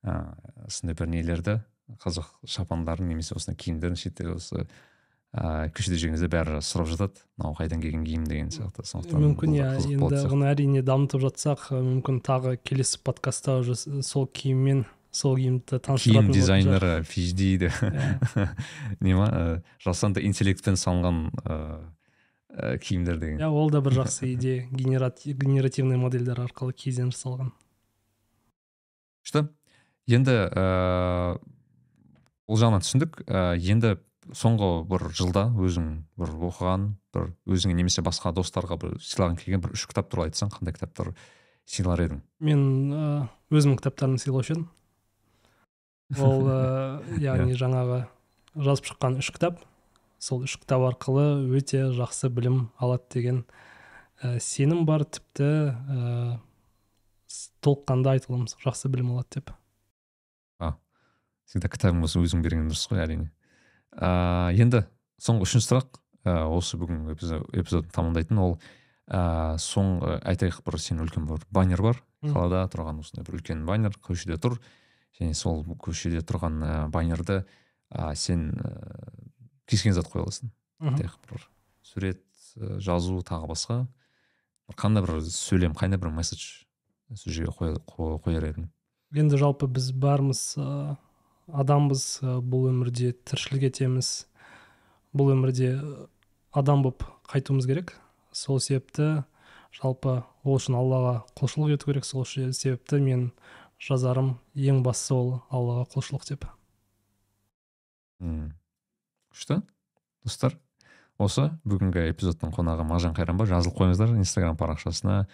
ыыы осындай бір нелерді қазақ шапандарын немесе осындай киімдерін шетте осы ыыы көшеде жүрген кезде бәрі сұрап жатады. Мынау қайдан келген киім? деген сияқты. Сондықтан мүмкін иә енді оны әрине дамытып жатсақ мүмкін тағы келесі подкастта уже сол киіммен сол киімді таныстыратын киім дизайнері phd де. Не ма жасанды интеллектпен салынған ыыы киімдер деген. Иә ол да бір жақсы идея. Генеративный модельдер арқылы киізден жасалған. Күшті. Енді ыыы ол жағынан түсіндік енді соңғы бір жылда өзің бір оқыған бір өзіңе немесе басқа достарға бір сыйлағың келген бір үш кітап туралы айтсаң қандай кітаптар сыйлар едің? Мен өзімнің кітаптарымды сыйлаушы едім. Ол ә, яғни жаңағы жазып шыққан үш кітап. Сол үш кітап арқылы өте жақсы білім алады деген ә, сенім бар тіпті ә, толыққанды айта аламыз жақсы білім алады деп. Всегда кітабың болса өзің берген дұрыс қой әрине. Ыыы енді соңғы үшінші сұрақ ә, осы бүгін эпизодты тамамдайтын. Ол ә, соңғы айтайық бір сен үлкен бір баннер бар. Қалада тұрған осындай бір үлкен баннер. Көшеде тұр? Және сол көшеде тұрған ә, баннерді ә, сен ә, кез келген зат қоя аласың. Бір сурет жазу тағы басқа. Қандай бір сөйлем қандай бір месседж сол жерге қояр едің? Енді жалпы біз бәріміз адамбыз бұл өмірде тіршілік етеміз. Бұл өмірде адам болып қайтуымыз керек. Сол себепті жалпы ол үшін аллаға құлшылық ету керек. Сол себепті мен жазарым ең бастысы ол аллаға құлшылық деп. Күшті. Достар осы бүгінгі эпизодтың қонағы мағжан қайранбай. Жазылып қойыңыздар инстаграм парақшасына.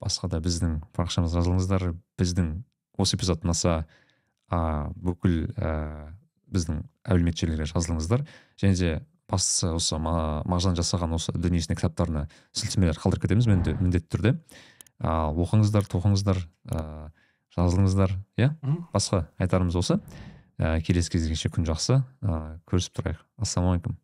Басқа да біздің парақшамызға жазылыңыздар. Біздің осы эпизод ұнаса бүкіл ә, біздің әлеуметтік желілерге жазылыңыздар. Және де бастысы осы мағжан жасаған осы дүниесіне кітаптарына сілтемелер қалдырып кетеміз міндетті түрде. Ал оқыңыздар тоқыңыздар ыыы жазылыңыздар иә? Басқа айтарымыз осы. Ә, келесі кездескенше күн жақсы. Ә, көрісіп тұрайық. Ассалаумағалейкум.